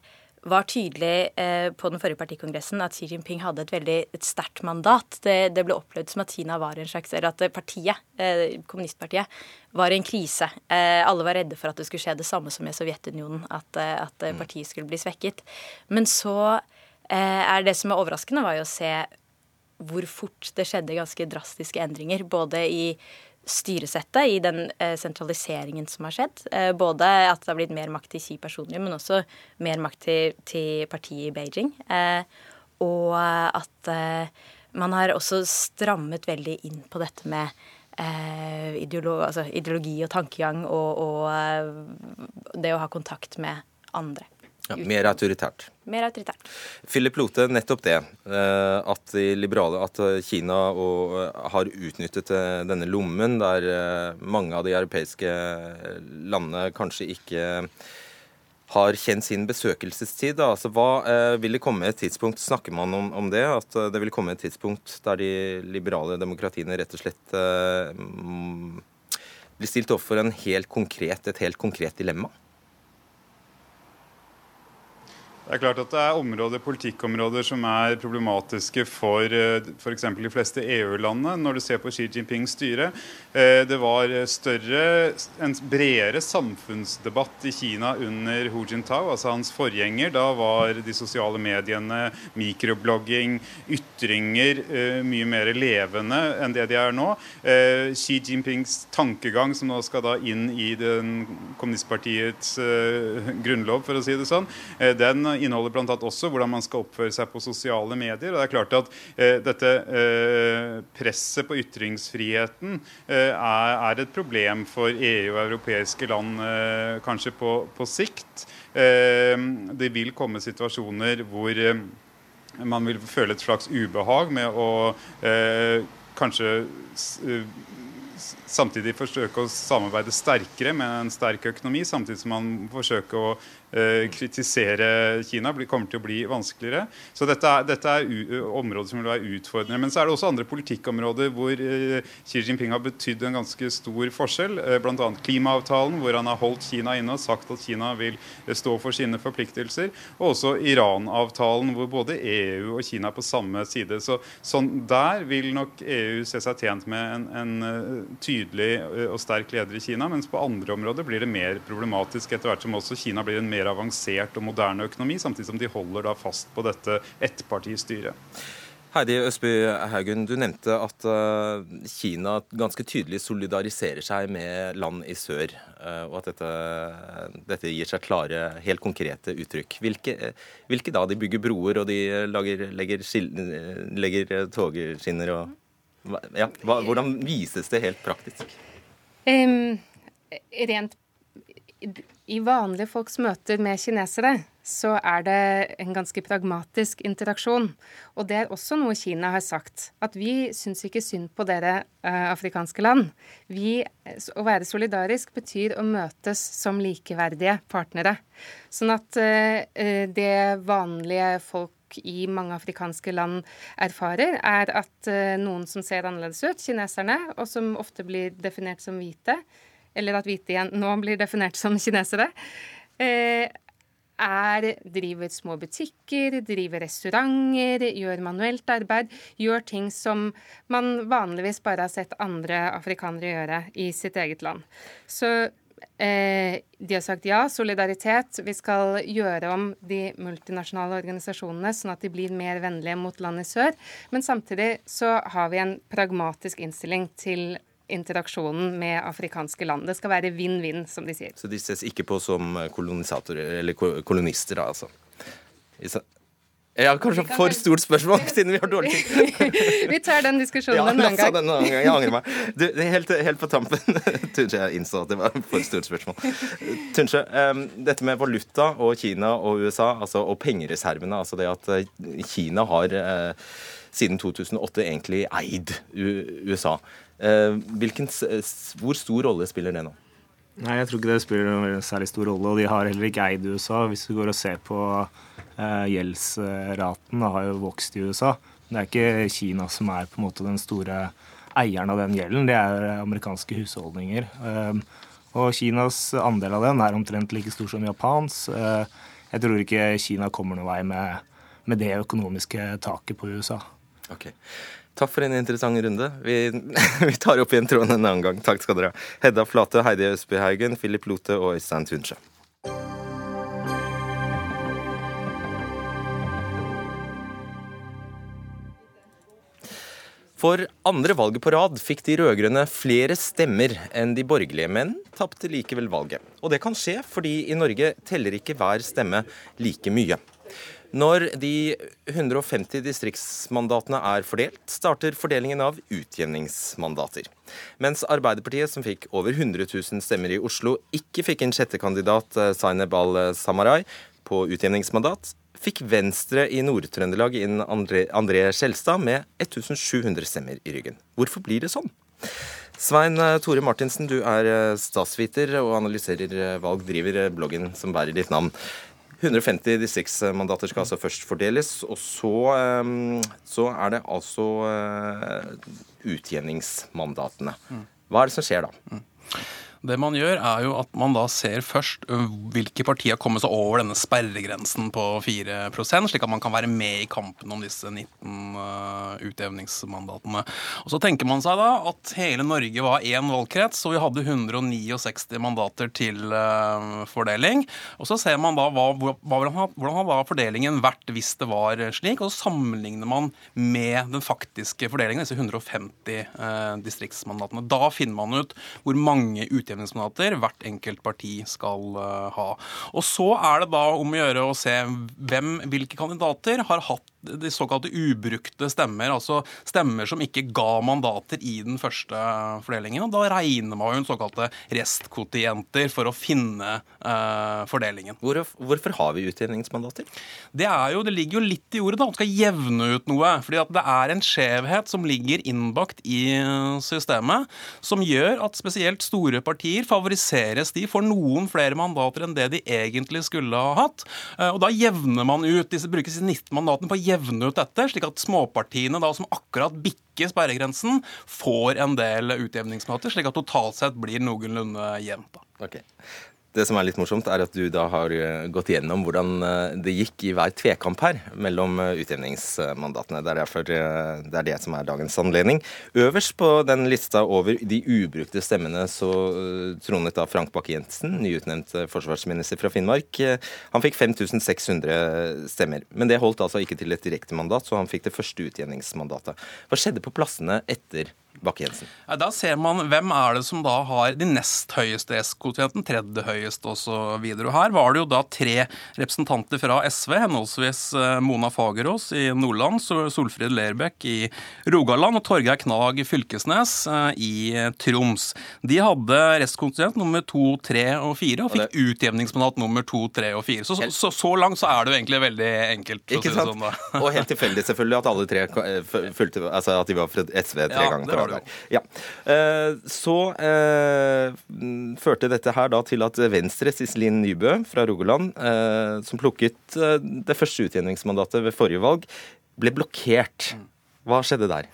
var tydelig eh, på den forrige partikongressen at Xi Jinping hadde et veldig sterkt mandat. Det, det, ble opplevd som at Kina var en slags, eller at partiet, eh, kommunistpartiet, var i en krise. Eh, alle var redde for at det skulle skje det samme som i Sovjetunionen, at, eh, at partiet skulle bli svekket. Men så er det som er overraskende, var jo å se hvor fort det skjedde ganske drastiske endringer. Både i styresettet, i den eh, sentraliseringen som har skjedd. Eh, både at det har blitt mer makt til Xi personlig, men også mer makt til, til partiet i Beijing. Eh, og at man har også strammet veldig inn på dette med ideologi, altså ideologi og tankegang og, og det å ha kontakt med andre. Ja, mer autoritært. Mer autoritært. Philip Lote, nettopp det. At at, liberale, at Kina og, eh, har utnyttet eh, denne lommen der mange av de europeiske landene kanskje ikke har kjent sin besøkelsestid. Altså, hva vil det komme et tidspunkt, Snakker man om, om, det? At det vil komme et tidspunkt der de liberale demokratiene rett og slett eh, blir stilt overfor et helt konkret dilemma? Det er klart at det er områder, politikkområder som er problematiske for eh, f.eks. de fleste EU-landene. Når du ser på Xi Jinpings styre. Eh, det var større, en bredere samfunnsdebatt i Kina under Hu Jintao, altså hans forgjenger. Da var de sosiale mediene, mikroblogging, ytringer eh, mye mer levende enn det de er nå. Xi Jinpings tankegang, som nå skal da inn i den kommunistpartiets grunnlov, for å si det sånn, den inneholder bl.a. også hvordan man skal oppføre seg på sosiale medier. og det er klart at eh, Dette eh, presset på ytringsfriheten eh, er, er, et problem for EU og europeiske land eh, kanskje på, på sikt. Eh, det vil komme situasjoner hvor eh, man vil føle et slags ubehag med å kanskje samtidig forsøke å samarbeide sterkere med en sterk økonomi, samtidig som man forsøker å kritisere Kina kommer til å bli vanskeligere. Så dette er, dette er områder som vil være utfordrende. Men så er det også andre politikkområder hvor uh, Xi Jinping har betydd en ganske stor forskjell. Uh, Bl.a. klimaavtalen, hvor han har holdt Kina inne og sagt at Kina vil stå for sine forpliktelser. Og også Iran-avtalen, hvor både EU og Kina er på samme side. Så sånn, Der vil nok EU se seg tjent med en, en tydelig og sterk leder i Kina, mens på andre områder blir det mer problematisk etter hvert som også Kina blir en mer mer avansert og moderne økonomi, samtidig som de holder da fast på dette ettpartistyret. Heidi Østby Haugen, du nevnte at uh, Kina ganske tydelig solidariserer seg med land i sør, uh, og at dette, dette, gir seg klare, helt konkrete uttrykk. Hvilke, hvilke da? De bygger broer, og de lager, legger, legger togskinner og ja, hva, Hvordan vises det helt praktisk? Um, rent i vanlige folks møter med kinesere så er det en ganske pragmatisk interaksjon. Og det er også noe Kina har sagt. At vi syns ikke synd på dere uh, afrikanske land. Vi, å være solidarisk betyr å møtes som likeverdige partnere. Sånn at uh, det vanlige folk i mange afrikanske land erfarer, er at noen som ser annerledes ut, kineserne, og som ofte blir definert som hvite, eller at hvite igjen nå blir definert som kinesere, eh, er, driver små butikker, driver restauranter, gjør manuelt arbeid, gjør ting som man vanligvis bare har sett andre afrikanere gjøre i sitt eget land. Så eh, de har sagt ja, solidaritet. Vi skal gjøre om de multinasjonale organisasjonene sånn at de blir mer vennlige mot land i sør. Men samtidig så har vi en pragmatisk innstilling til interaksjonen med afrikanske land. Det skal være vinn-vinn, som de sier. Så de ses ikke på som kolonisatorer, eller kolonister, da, altså? Ja, kanskje for stort spørsmål, siden vi har dårlig tid. vi tar den diskusjonen ja, en annen gang. Den annen gang. Jeg angrer meg. Du, helt, helt, på tampen Tunche, jeg innså at det var for stort spørsmål. Tunche, um, dette med valuta og Kina og USA, altså, og pengereservene, altså det at eh, Kina har uh, siden 2008 egentlig eid USA. Eh, hvilken, hvor stor rolle spiller det nå? Nei, Jeg tror ikke det spiller noen særlig stor rolle. Og de har heller ikke eid USA. Hvis du går og ser på eh, gjeldsraten, det har jo vokst i USA. Det er ikke Kina som er på en måte den store eieren av den gjelden, det er amerikanske husholdninger. Eh, og Kinas andel av den er omtrent like stor som Japans. Eh, jeg tror ikke Kina kommer noen vei med, med det økonomiske taket på USA. Okay. Takk for en interessant runde. Vi, vi tar opp igjen tråden en annen gang. Takk skal dere ha. Hedda Flate, Heidi Østby Haugen, Philip Lote og Øystein Tunsjø. For andre valget på rad fikk de rød-grønne flere stemmer enn de borgerlige, men tapte likevel valget. Og det kan skje fordi i Norge teller ikke hver stemme like mye. Når de 150 distriktsmandatene er fordelt, starter fordelingen av utjevningsmandater. Mens Arbeiderpartiet, som fikk over 100 000 stemmer i Oslo, ikke fikk en sjette kandidat, Zaineb al-Samarai, på utjevningsmandat, fikk Venstre i Nord-Trøndelag inn André, André Skjelstad med 1700 stemmer i ryggen. Hvorfor blir det sånn? Svein eh, Tore Martinsen, du er eh, statsviter og analyserer valg, driver bloggen som bærer ditt navn. 150 distriktsmandater skal altså først fordeles, og så, ehm, så er det altså eh, utjevningsmandatene. Mm. Hva er det som skjer da? Det man gjør, er jo at man da ser først hvilke partier har kommet seg over denne sperregrensen på 4 slik at man kan være med i kampen om disse 19 uh, utjevningsmandatene. Og Så tenker man seg da at hele Norge var én valgkrets, og vi hadde 169 mandater til fordeling. Og Så ser man da hva, hva, hvordan har fordelingen vært hvis det var slik, og så sammenligner man med den faktiske fordelingen, disse 150 uh, distriktsmandatene. Da finner man ut hvor mange utjevningsmandater utjevningsmandater hvert enkelt parti skal uh, ha. Og Så er det da om å gjøre å se hvem, hvilke kandidater har hatt de såkalte ubrukte stemmer, altså stemmer som ikke ga mandater i den første fordelingen. og Da regner man jo en såkalte restkvotienter for å finne uh, fordelingen. Hvor, hvorfor har vi utjevningsmandater? Det, jo, det, ligger jo litt i ordet. da, Man skal jevne ut noe. fordi at det er en skjevhet som ligger innbakt i systemet, som gjør at spesielt store partier favoriseres. De får noen flere mandater enn det de egentlig skulle ha hatt. Uh, og Da jevner man ut. Disse brukes 19 mandatene på å jevne ut dette, slik at småpartiene da, som akkurat bikker sperregrensen, får en del utjevningsmandater, slik at totalt sett blir noenlunde jevnt. Okay. Det som er litt morsomt, er at du da har eh, gått gjennom hvordan eh, det gikk i hver tvekamp her mellom eh, utjevningsmandatene. Det er derfor det er det som er dagens anledning. Øverst på den lista over de ubrukte stemmene så tronet da Frank Bakke-Jensen, nyutnevnt forsvarsminister fra Finnmark. Han fikk 5600 stemmer. Men det holdt altså ikke til et direktemandat, så han fikk det første utjevningsmandatet. Hva skjedde på plassene etter Bakke-Jensen? Da ser man hvem er det som da har de nest høyeste S-koeffisienten, tredje høyeste osv. Her var det jo da tre representanter fra SV, henholdsvis eh, Mona Fagerås i Nordland, Solfrid Lerbekk i Rogaland og Torgeir Knag Fylkesnes eh, i Troms. De hadde restkontingent nummer to, tre og fire, og fikk utjevningsmandat nummer to, tre og fire. Så, så, så, langt så er det jo egentlig veldig enkelt. Ikke sant? Sånn, og helt tilfeldig selvfølgelig at alle tre eh, fulgte, altså at de var fra SV tre ja, ganger på jo. Ja. Så eh, førte dette her da til at Venstre, Iselin Nybø fra Rogaland, eh, som plukket eh, det første utjevningsmandatet ved forrige valg, ble blokkert. Hva skjedde der?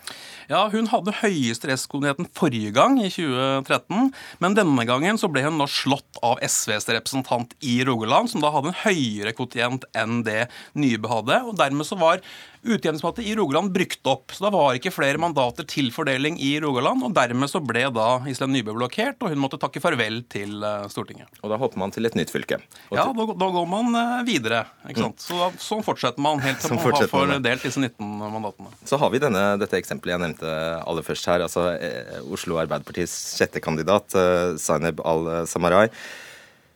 Ja, Hun hadde høyeste restkoordinaten forrige gang, i 2013. Men denne gangen så ble hun nå slått av SVs representant i Rogaland, som da hadde en høyere kvotient enn det Nybø hadde. og Dermed så var utjevningsmandatet i Rogaland brukt opp. Så da var ikke flere mandater til fordeling i Rogaland. og Dermed så ble da Iselin Nybø blokkert, og hun måtte takke farvel til eh, Stortinget. Og da hopper man til et nytt fylke? Ja, da, da, går man eh, videre. ikke sant? Mm. Så da, Sånn fortsetter man helt til sånn man har fordelt disse 19 mandatene. Så har vi denne, dette eksempelet jeg nevnte aller først her. altså eh, Oslo Arbeiderpartis sjette kandidat, Zaineb al-Samarai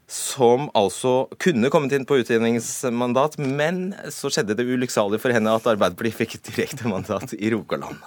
som altså kunne kommet inn på utjevningsmandat, men så skjedde det ulykksalig for henne at Arbeiderpartiet fikk direktemandat i Rogaland.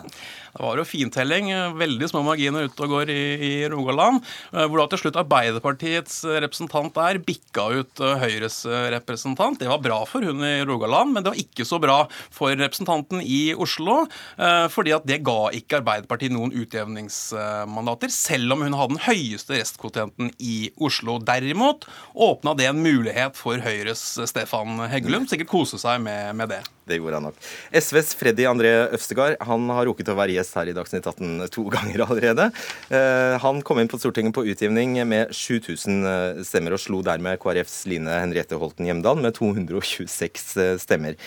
Det var jo fintelling. Veldig små marginer ute og går i, i Rogaland. Eh, hvor da til slutt Arbeiderpartiets representant der bikka ut eh, Høyres representant. Det var bra for hun i Rogaland, men det var ikke så bra for representanten i Oslo. Eh, fordi at det ga ikke Arbeiderpartiet noen utjevningsmandater, selv om hun hadde den høyeste restkvotienten i Oslo. Derimot åpna det en mulighet for Høyres Stefan Heggelund. Sikkert kose seg med, med det. Det gjorde han nok. SVs Freddy André Øvstegard han har rukket å være gjest her i Dagsnytt 18 to ganger allerede. Eh, han kom inn på Stortinget på utgivning med 7000 eh, stemmer, og slo dermed KrFs Line Henriette Holten Hjemdal med 226 eh, stemmer.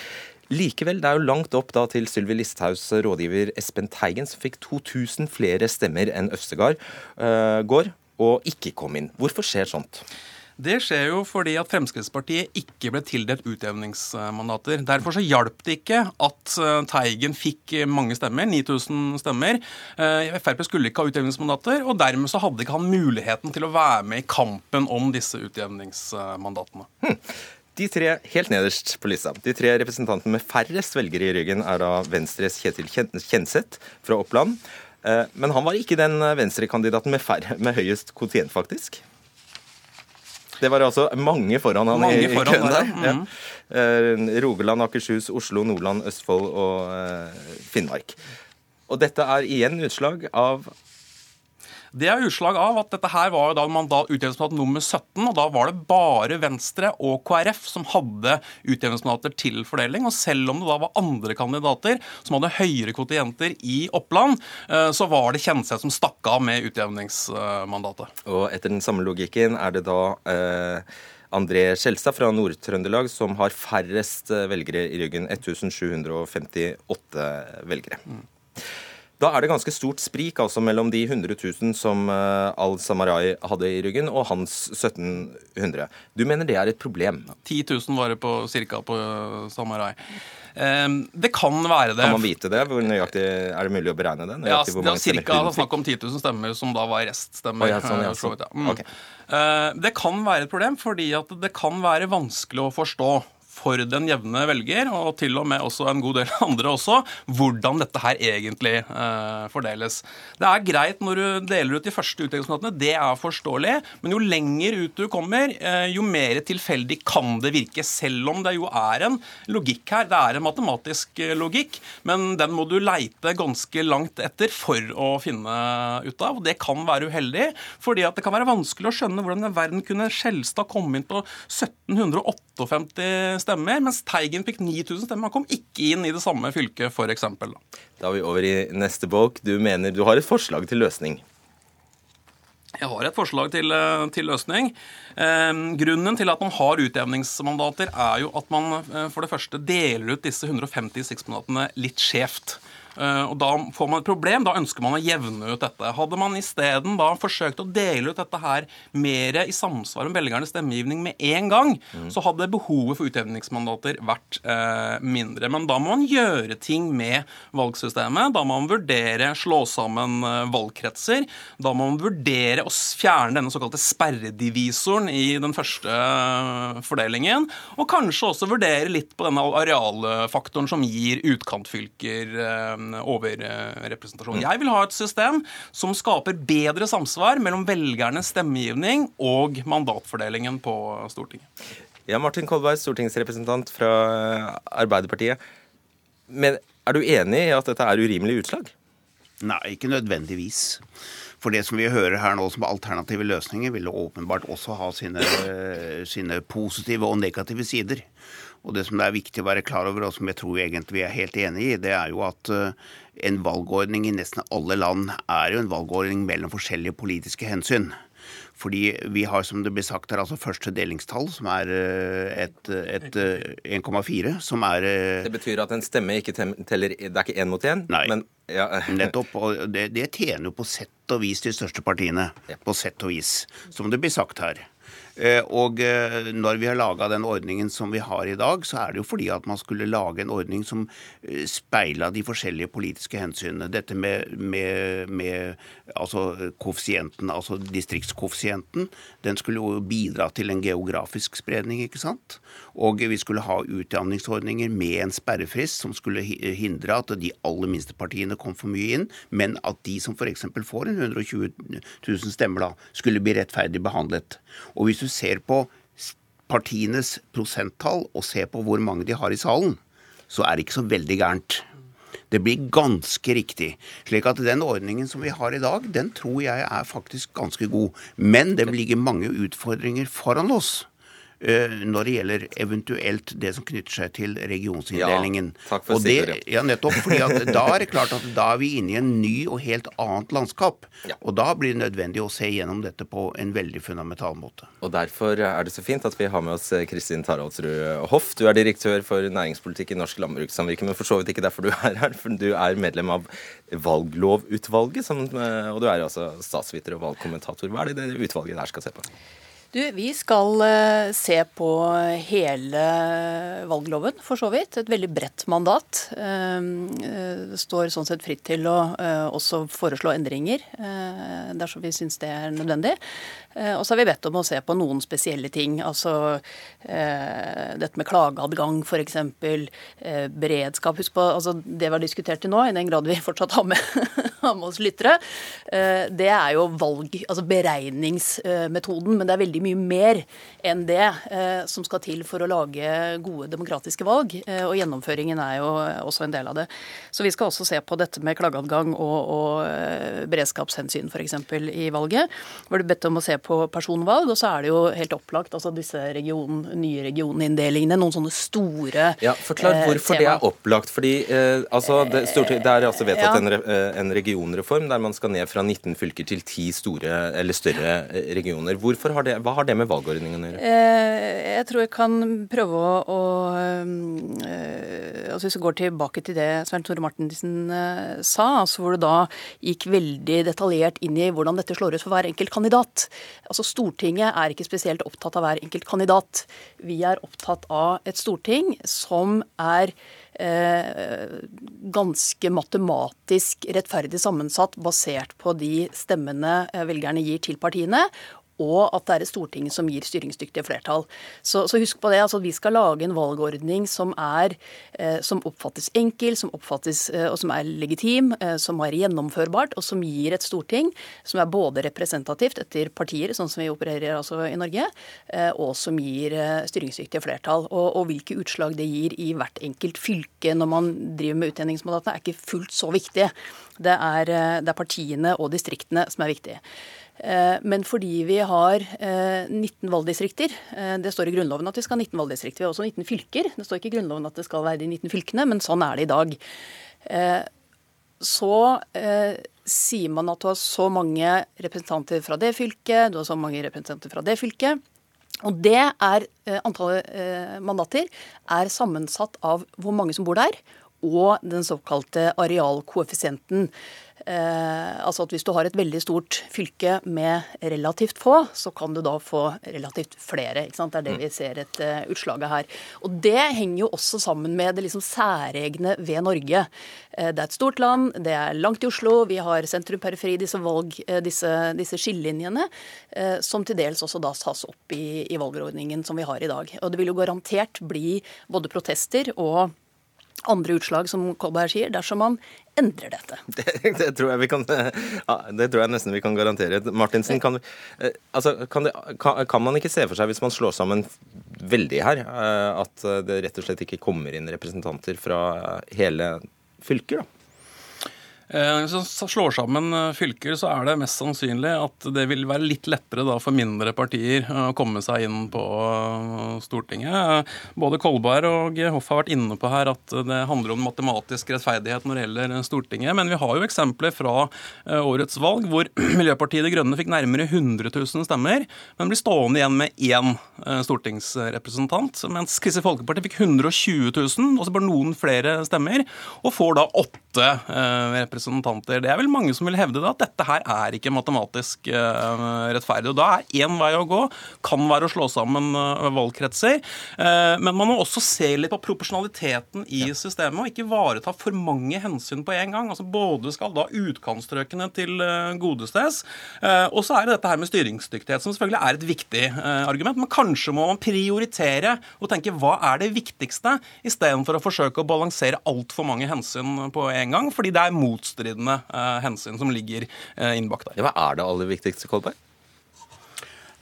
Likevel, det er jo langt opp da til Sylvi Listhaugs rådgiver Espen Teigen, som fikk 2000 flere stemmer enn Øvstegard går, og ikke kom inn. Hvorfor skjer sånt? Det skjer jo fordi at Fremskrittspartiet ikke ble tildelt utjevningsmandater. Derfor så hjalp det ikke at eh, Teigen fikk mange stemmer, 9000 stemmer. Eh, Frp skulle ikke ha utjevningsmandater, og dermed så hadde ikke han muligheten til å være med i kampen om disse utjevningsmandatene. Hm. De tre helt nederst på lista, de tre representantene med færrest velgere i ryggen, er da Venstres Kjetil Kjenseth fra Oppland. Eh, men han var ikke den venstrekandidaten med, med høyest kvotient, faktisk. Det var altså mange foran han mange i, i køen der. Mm. Ja. Eh, Rogaland, Akershus, Oslo, Nordland, Østfold og uh, Finnmark. Og dette er igjen utslag av det er utslag av at dette her var da mandat utjevningsmandat nummer 17, og da var det bare Venstre og KrF som hadde utjevningsmandater til fordeling. Og selv om det da var andre kandidater som hadde høyere kvotienter i Oppland, eh, så var det Kjenseth som stakk av med utjevningsmandatet. Og etter den samme logikken er det da eh, André Skjelstad fra Nord-Trøndelag som har færrest eh, velgere i ryggen. 1758 velgere. Mm. Da er det ganske stort sprik altså mellom de 100 000 som uh, Al-Samarai hadde i ryggen, og hans 1700. Du mener det er et problem? 10 000 var det på, cirka på uh, Samarai. Um, det kan være det. Kan man vite det? Hvor nøyaktig Er det mulig å beregne det? Ja, det er cirka snakk om 10 000 stemmer som da var reststemmer. Oh, ja, sånn, ja, sånn. Mm. Okay. Det kan være et problem, fordi det kan være vanskelig å forstå for den jevne velger, og til og med også en god del andre også, hvordan dette her egentlig eh, fordeles. Det er greit når du deler ut de første utleggingsmåtene, det er forståelig, men jo lenger ut du kommer, eh, jo mer tilfeldig kan det virke, selv om det jo er en logikk her. Det er en matematisk eh, logikk, men den må du leite ganske langt etter for å finne ut av. og Det kan være uheldig, fordi at det kan være vanskelig å skjønne hvordan i verden kunne Skjelstad komme inn på 1758 stemmer mens Teigen fikk 9000 stemmer. Han kom ikke inn i det samme fylket, f.eks. Da er vi over i neste bolk. Du mener du har et forslag til løsning? Jeg har et forslag til, eh, til løsning. Eh, grunnen til at man har utjevningsmandater, er jo at man eh, for det første deler ut disse 150 distriktsmandatene litt skjevt. Uh, og Da får man et problem. Da ønsker man å jevne ut dette. Hadde man isteden forsøkt å dele ut dette her mer i samsvar med velgernes stemmegivning med en gang, mm. så hadde behovet for utjevningsmandater vært eh, mindre. Men da må man gjøre ting med valgsystemet. Da må man vurdere slå sammen uh, valgkretser. Da må man vurdere å fjerne denne såkalte sperredivisoren i den første fordelingen. Og kanskje også vurdere litt på denne arealfaktoren som gir utkantfylker overrepresentasjon. Jeg vil ha et system som skaper bedre samsvar mellom velgernes stemmegivning og mandatfordelingen på Stortinget. Ja, Martin Kolberg, stortingsrepresentant fra Arbeiderpartiet. Men er du enig i at dette er urimelige utslag? Nei, ikke nødvendigvis. For det som vi hører her nå som alternative løsninger, vil åpenbart også ha sine, sine positive og negative sider. Og det som det er viktig å være klar over, og som jeg tror vi egentlig er helt enig i, det er jo at eh, en valgordning i nesten alle land er jo en valgordning mellom forskjellige politiske hensyn. Fordi vi har, som det blir sagt her, altså første delingstall, som er eh, et, et 1,4, eh, som er Det betyr at en stemme ikke teller Det er ikke én mot én? Nei. Men, ja. Nettopp. Og det, det, tjener jo på sett og vis de største partiene. Ja. På sett og vis, som det blir sagt her. Eh, og eh, når vi har laga den ordningen som vi har i dag, så er det jo fordi at man skulle lage en ordning som eh, speila de forskjellige politiske hensynene. Dette med, med, med altså koeffisienten, altså distriktskoeffisienten, den skulle jo bidra til en geografisk spredning, ikke sant? Og vi skulle ha utjevningsordninger med en sperrefrist som skulle hindre at de aller minste partiene kom for mye inn, men at de som f.eks. får en 120 000 stemmer, da, skulle bli rettferdig behandlet. Og hvis du ser på partienes prosenttall og ser på hvor mange de har i salen, så er det ikke så veldig gærent. Det blir ganske riktig. Slik at den ordningen som vi har i dag, den tror jeg er faktisk ganske god. Men det ligger mange utfordringer foran oss. Eh, når det gjelder eventuelt det som knytter seg til regionsinndelingen. Ja, takk for og det, ja, nettopp, fordi at Da er det klart at da er vi inne i en ny og helt annet landskap. Ja. Og da blir det nødvendig å se gjennom dette på en veldig fundamental måte. Og Derfor er det så fint at vi har med oss eh, Kristin Taraldsrud Hoff. Du er direktør for næringspolitikk i Norsk Landbrukssamvirke, men for så vidt ikke derfor du er her. For du er medlem av valglovutvalget, eh, og du er altså statsviter og valgkommentator. Hva er det det utvalget der skal se på? Du, Vi skal uh, se på hele valgloven, for så vidt. Et veldig bredt mandat. Uh, uh, står sånn sett fritt til å også foreslå endringer dersom vi syns det er nødvendig. Og så har vi bedt om å se på noen spesielle ting. Altså dette med klageadgang f.eks. Eh, beredskap. Husk på altså, det vi har diskutert til nå, i den grad vi fortsatt har med, har med oss lyttere. det er jo valg, altså beregningsmetoden. Men det er veldig mye mer enn det eh, som skal til for å lage gode demokratiske valg. Eh, og gjennomføringen er jo også en del av det. Så vi skal også se på dette med klageadgang og, og eh, beredskapshensyn f.eks. i valget. Hvor du bedt om å se på personvalg, og så er det jo helt opplagt altså disse region, nye regioninndelingene. Noen sånne store Ja, Forklar hvorfor det er opplagt. fordi eh, altså, det, det, er altså vedtatt ja. en, en regionreform der man skal ned fra 19 fylker til 10 store eller større regioner. Hvorfor har det, hva har det med valgordningen å gjøre? Eh, jeg tror jeg kan prøve å, å eh, altså Hvis vi går tilbake til det Svein Tore Martinsen eh, sa, altså hvor du da gikk veldig detaljert inn i hvordan dette slår ut for hver enkelt kandidat. Altså Stortinget er ikke spesielt opptatt av hver enkelt kandidat. Vi er opptatt av et storting som er Eh, ganske matematisk rettferdig sammensatt basert på de stemmene velgerne gir til partiene, og at det er et storting som gir styringsdyktige flertall. Så, så husk på det. altså Vi skal lage en valgordning som, er, eh, som oppfattes enkel, som oppfattes eh, og som er legitim, eh, som er gjennomførbart, og som gir et storting som er både representativt etter partier, sånn som vi opererer altså i Norge, eh, og som gir eh, styringsdyktige flertall. Og, og, hvilke utslag det gir i hvert enkelt fylke når man driver med utjevningsmandatene, er ikke fullt så viktig. Det er, eh, det er partiene og distriktene som er viktige. Eh, men fordi vi har 19 eh, valgdistrikter eh, Det står i Grunnloven at vi skal ha 19 valgdistrikter. Vi har også 19 fylker. Det står ikke i Grunnloven at det skal være de 19 fylkene, men sånn er det i dag. Så sier man at du har så mange representanter fra det fylket, du har så mange representanter fra det fylket. Og det er Antallet mandater er sammensatt av hvor mange som bor der, og den såkalte arealkoeffisienten. Eh, altså at Hvis du har et veldig stort fylke med relativt få, så kan du da få relativt flere. ikke sant? Det er det vi ser et uh, utslaget her. Og Det henger jo også sammen med det liksom særegne ved Norge. Uh, det er et stort land, det er langt i Oslo, vi har sentrum-periferi, disse, valg, disse, disse skillelinjene, som til dels også da tas opp i, i valgordningen som vi har i dag. Og det vil jo garantert bli både protester og andre utslag, som Kolberg sier, dersom man endrer dette. Det, det, tror jeg vi kan, det tror jeg nesten vi kan garantere. Martinsen, kan, eh, altså, kan, det, kan, kan, man ikke se for seg, hvis man slår sammen veldig her, eh, at det rett og slett ikke kommer inn representanter fra hele fylker? da? Eh, hvis man slår sammen eh, fylker, så er det mest sannsynlig at det vil være litt lettere for mindre partier å komme seg inn på eh, Stortinget. Både Kolberg og Hoff har vært inne på her at det handler om matematisk rettferdighet når det gjelder Stortinget. Men vi har jo eksempler fra årets valg hvor Miljøpartiet De Grønne fikk nærmere 100 000 stemmer, men blir stående igjen med én stortingsrepresentant. Mens Kristelig Folkeparti fikk 120 000, også bare noen flere stemmer, og får da åtte representanter representanter. Det er vel mange som vil hevde det, at dette her er ikke matematisk uh, rettferdig. Og Da er én vei å gå, kan være å slå sammen uh, valgkretser. Uh, men man må også se litt på proporsjonaliteten i systemet, og ikke ivareta for mange hensyn på en gang. Altså Både skal da utkantstrøkene til godestes, og så er det dette her med styringsdyktighet, som selvfølgelig er et viktig argument. Men kanskje må man prioritere og tenke hva er det viktigste, istedenfor å forsøke å balansere altfor mange hensyn på en gang. fordi det er mot motstridende uh, hensyn som ligger uh, innbakt der. Hva er det aller viktigste, Kolberg?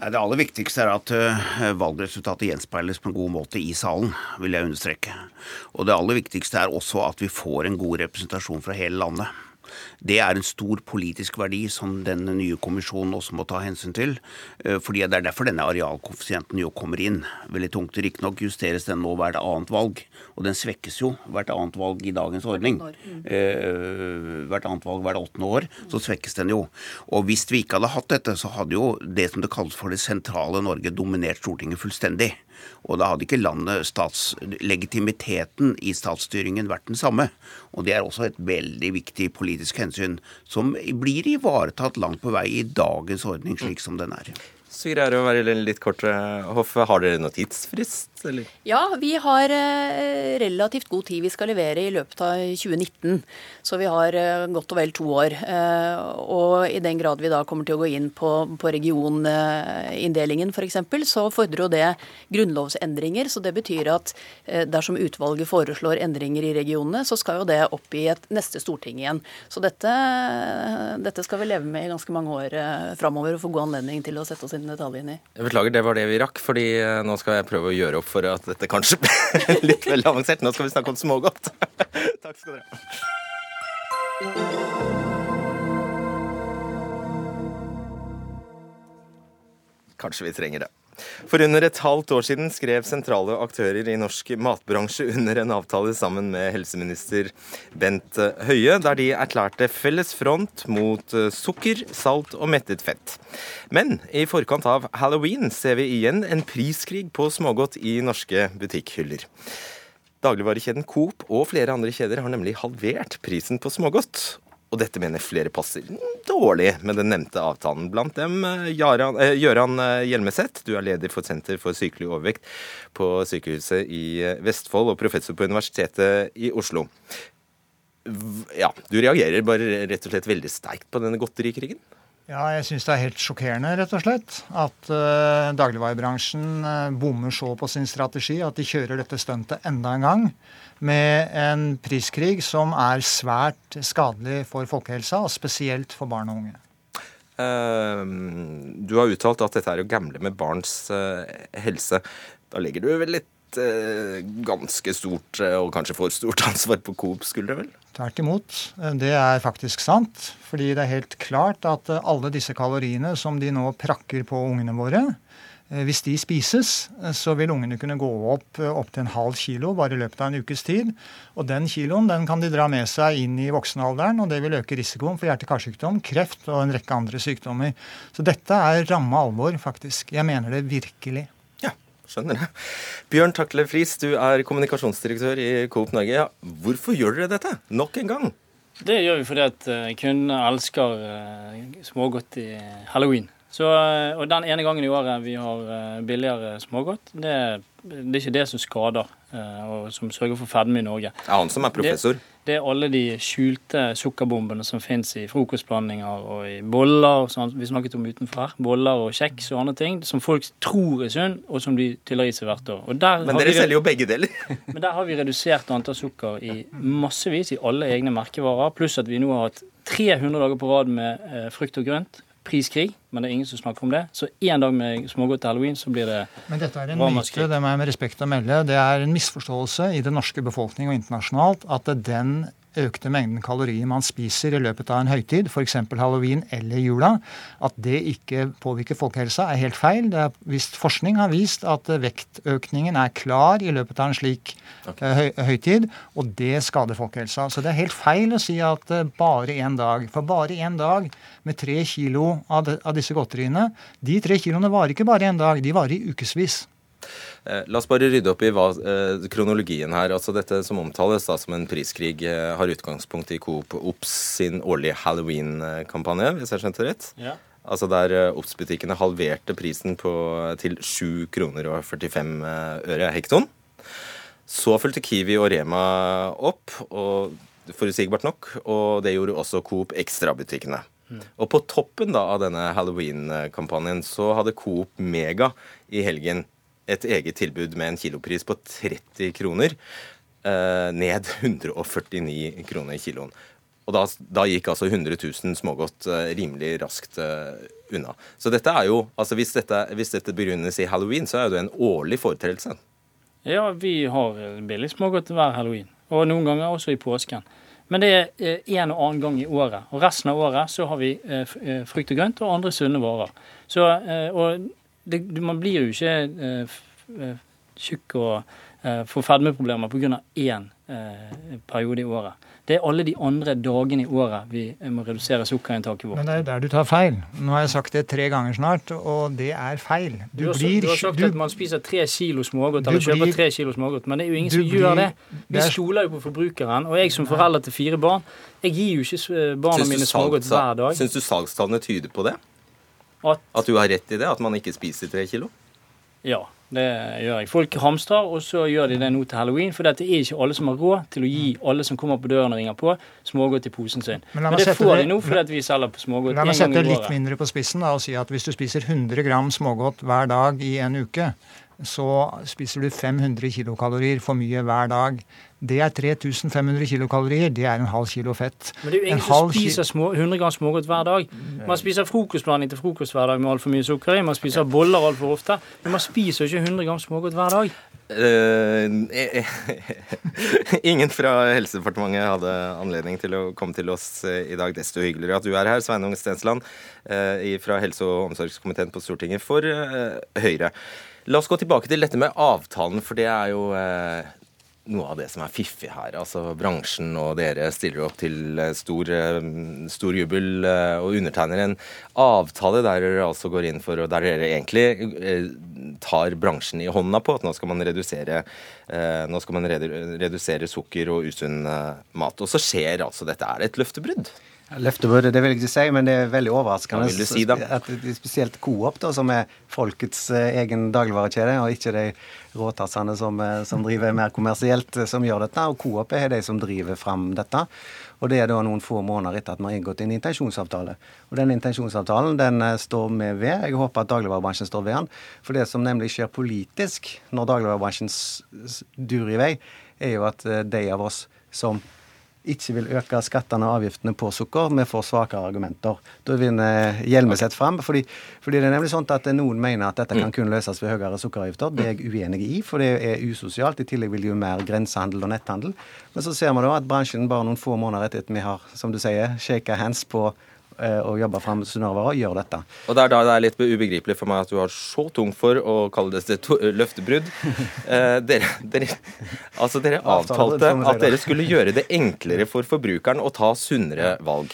Det aller viktigste er at uh, valgresultatet gjenspeiles på en god måte i salen, vil jeg understreke. Og det aller viktigste er også at vi får en god representasjon fra hele landet. Det er en stor politisk verdi som den nye kommisjonen også må ta hensyn til. Eh, fordi Det er derfor denne arealkoeffisienten jo kommer inn. Veldig tungt. Riktignok justeres den nå hvert annet valg, og den svekkes jo hvert annet valg i dagens ordning. Eh, hvert annet valg hvert åttende år, så svekkes den jo. Og hvis vi ikke hadde hatt dette, så hadde jo det som det kalles for det sentrale Norge dominert Stortinget fullstendig. Og da hadde ikke landet stats, legitimiteten i statsstyringen vært den samme. Og det er også et veldig viktig politisk hensyn, som blir ivaretatt langt på vei i dagens ordning, slik som den er. Så greier det å være litt kort. Hoff, har dere noen tidsfrist? Eller? Ja, vi har eh, relativt god tid vi skal levere i løpet av 2019. Så vi har eh, godt og vel to år. Eh, og i den grad vi da kommer til å gå inn på, på regioninndelingen f.eks., så fordrer jo det grunnlovsendringer. Så det betyr at dersom utvalget foreslår endringer i regionene, så skal jo det opp i et neste storting igjen. Så dette, dette skal vi leve med i ganske mange år framover og få god anledning til å sette oss inn i detaljen i. Jeg beklager, det var det vi rakk, fordi nå skal jeg prøve å gjøre opp for at dette kanskje ble litt veldig avansert. Nå skal vi snakke om smågodt. Takk skal dere ha. Kanskje vi trenger det. For under et halvt år siden skrev sentrale aktører i norsk matbransje under en avtale sammen med helseminister Bent Høie, der de erklærte felles front mot eh, sukker, salt og mettet fett. Men i forkant av halloween ser vi igjen en priskrig på smågodt i norske butikkhyller. Dagligvarekjeden Coop og flere andre kjeder har nemlig halvert prisen på smågodt. Og dette mener flere passer dårlig med den nevnte avtalen. Blant dem Gøran eh, eh, Hjelmeset, du er leder for Senter for sykelig overvekt på sykehuset i eh, Vestfold og professor på Universitetet i Oslo. Ja, du reagerer bare rett og slett veldig sterkt på denne godterikrigen? Ja, jeg syns det er helt sjokkerende, rett og slett. At uh, dagligvarebransjen uh, bommer så på sin strategi at de kjører dette stuntet enda en gang med en priskrig som er svært skadelig for folkehelsa, og spesielt for barn og unge. Uh, du har uttalt at dette er å gamble med barns uh, helse. Da legger du vel et ganske stort, og kanskje for stort, ansvar på Coop skuldre, vel? Tvert imot. Det er faktisk sant. Fordi det er helt klart at alle disse kaloriene som de nå prakker på ungene våre, Eh, hvis de spises, eh, så vil ungene kunne gå opp opptil en halv kilo bare i løpet av en ukes tid. Og den kiloen den kan de dra med seg inn i voksenalderen, og det vil øke risikoen for hjerte-karsykdom, kreft og en rekke andre sykdommer. Så dette er ramme alvor, faktisk. Jeg mener det virkelig. Skjønner det. Bjørn Takle Friis, du er kommunikasjonsdirektør i Coop Norge. Ja, hvorfor gjør dere dette nok en gang? Det gjør vi fordi at kundene elsker smågodt i halloween. Så, eh, og den ene gangen i året vi har eh, billigere smågodt, det, det er ikke det som skader eh, og som sørger for fedme i Norge. Det er han som er professor. Det, det er alle de skjulte sukkerbombene som fins i frokostblandinger og i boller. Sånn, vi snakket om utenfor her. Boller og kjeks og andre ting som folk tror er sunn, og som de tyller i seg hvert år. men dere selger jo begge deler. men der har vi redusert antall sukker i massevis i alle egne merkevarer. Pluss at vi nå har hatt 300 dager på rad med eh, frukt og grønt priskrig, men det er ingen som snakker om det. Så én dag med smågodt til halloween, så blir det Men dette er en myte, det må jeg med respekt å melde. Det er en misforståelse i den norske befolkning og internasjonalt at den økte mengden kalorier man spiser i løpet av en høytid, f.eks. halloween eller jula, at det ikke påvirker folkehelsa, er helt feil. Det er hvis Forskning har vist at vektøkningen er klar i løpet av en slik okay. Eh, høy høytid, og det skader folkehelsa. Så det er helt feil å si at eh, bare én dag. For bare én dag med tre kilo av, de, av disse godteriene, de tre kiloene varer ikke bare én dag, de varer i ukevis. Eh, la oss bare rydde opp i hva, eh, kronologien her. Altså Dette som omtales da som en priskrig, eh, har utgangspunkt i Coop Ops sin årlige halloween-kampanje, hvis jeg skjønte rett? Ja. Altså Der Ops-butikkene halverte prisen på, til 7 kroner og 45 øre hekton. Så fulgte Kiwi og Rema opp, og forutsigbart nok. Og det gjorde også Coop Extra-butikkene. Mm. Og på toppen da av denne halloween-kampanjen så hadde Coop Mega i helgen et eget tilbud med en kilopris på 30 kroner. Eh, ned 149 kroner kiloen. Og da, da, gikk altså 100 000 smågodt eh, rimelig raskt eh, unna. Så dette er jo, altså hvis dette, hvis dette begrunnes i halloween, så er det en årlig foretredelse. Ja, vi har billig smågodt hver halloween. Og noen ganger også i påsken. Men det er en og annen gang i året. Og resten av året så har vi frukt og grønt og andre sunne varer. Så, og det, man blir jo ikke eh, eh, tjukk og eh, får fedmeproblemer pga. én eh, periode i året. Det er alle de andre dagene i året vi må redusere sukkerinntaket vårt. Men det er jo der du tar feil. Nå har jeg sagt det tre ganger snart, og det er feil. Du, du, har, blir, du har, sagt du, at man spiser tre kilo smågodt, eller kjøper blir, tre kilo smågodt, men det er jo ingen som blir, gjør det. Vi stoler jo på forbrukeren. Og jeg som forelder til fire barn, jeg gir jo ikke barna mine smågodt hver dag. Syns du salgstallene tyder på det? At, at du har rett i det? At man ikke spiser tre kilo? Ja, det gjør jeg. Folk hamstrer, og så gjør de det nå til halloween. For det er ikke alle som har råd til å gi alle som kommer på døren og ringer på, smågodt i posen sin. Men, Men det får de nå fordi vi selger på smågodt La meg sette litt mindre på spissen da, og si at hvis du spiser 100 gram smågodt hver dag i en uke, så spiser du 500 kilokalorier for mye hver dag. Det er 3500 kilokalorier. Det er en halv kilo fett. Men det er jo ingen som spiser små, 100 gram smågodt hver dag. Man spiser frokostblanding til frokost hver dag med altfor mye sukker i. Man spiser boller altfor ofte. Men man spiser ikke 100 gram smågodt hver dag. Uh, ingen fra Helsedepartementet hadde anledning til å komme til oss i dag. Desto hyggeligere at du er her, Sveinung Stensland uh, fra helse- og omsorgskomiteen på Stortinget for Høyre. La oss gå tilbake til dette med avtalen, for det er jo noe av det som er fiffig her. Altså Bransjen og dere stiller opp til eh, stor, eh, stor jubel eh, og undertegner en avtale der dere altså går inn for, og der dere egentlig tar bransjen i hånda på at nå skal man redusere, nå skal man redusere sukker og usunn mat. Og så skjer altså dette. Er det et løftebrudd? Løftebrudd, det vil jeg ikke si, men det er veldig overraskende. Vil du si da? At spesielt Coop, da, som er folkets egen dagligvarekjede, og ikke de råtassene som, eh, som, driver mer kommersielt, eh, som gjør dette. Og Coop er de som driver fram dette. Og det er da noen få måneder etter at vi har inngått en intensjonsavtale. Og den intensjonsavtalen den eh, står vi ved. Jeg håper at dagligvarebransjen står ved den. For det som nemlig skjer politisk når dagligvarebransjen durer i vei, er jo at de av oss som ikke vil øke skattene og avgiftene på sukker, vi får svakere argumenter. Da vinner Hjelmeset fram. Fordi, fordi, det er nemlig sånn at noen mener at dette kan mm. kun løses ved høyere sukkeravgifter. Det er jeg uenig i, for det er usosialt. I tillegg vil det jo mer grensehandel og netthandel. Men så ser vi da at bransjen bare noen få måneder etter at vi har, som du sier, shaka hands på eh, og jobbe fram og gjør dette. Og det er da det er litt ubegripelig for meg at du har så tungt for å kalle det løftebrudd. Eh, dere, dere, altså dere avtalte at dere skulle gjøre det enklere for forbrukeren å ta sunnere valg.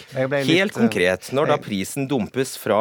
Helt konkret, når da prisen dumpes fra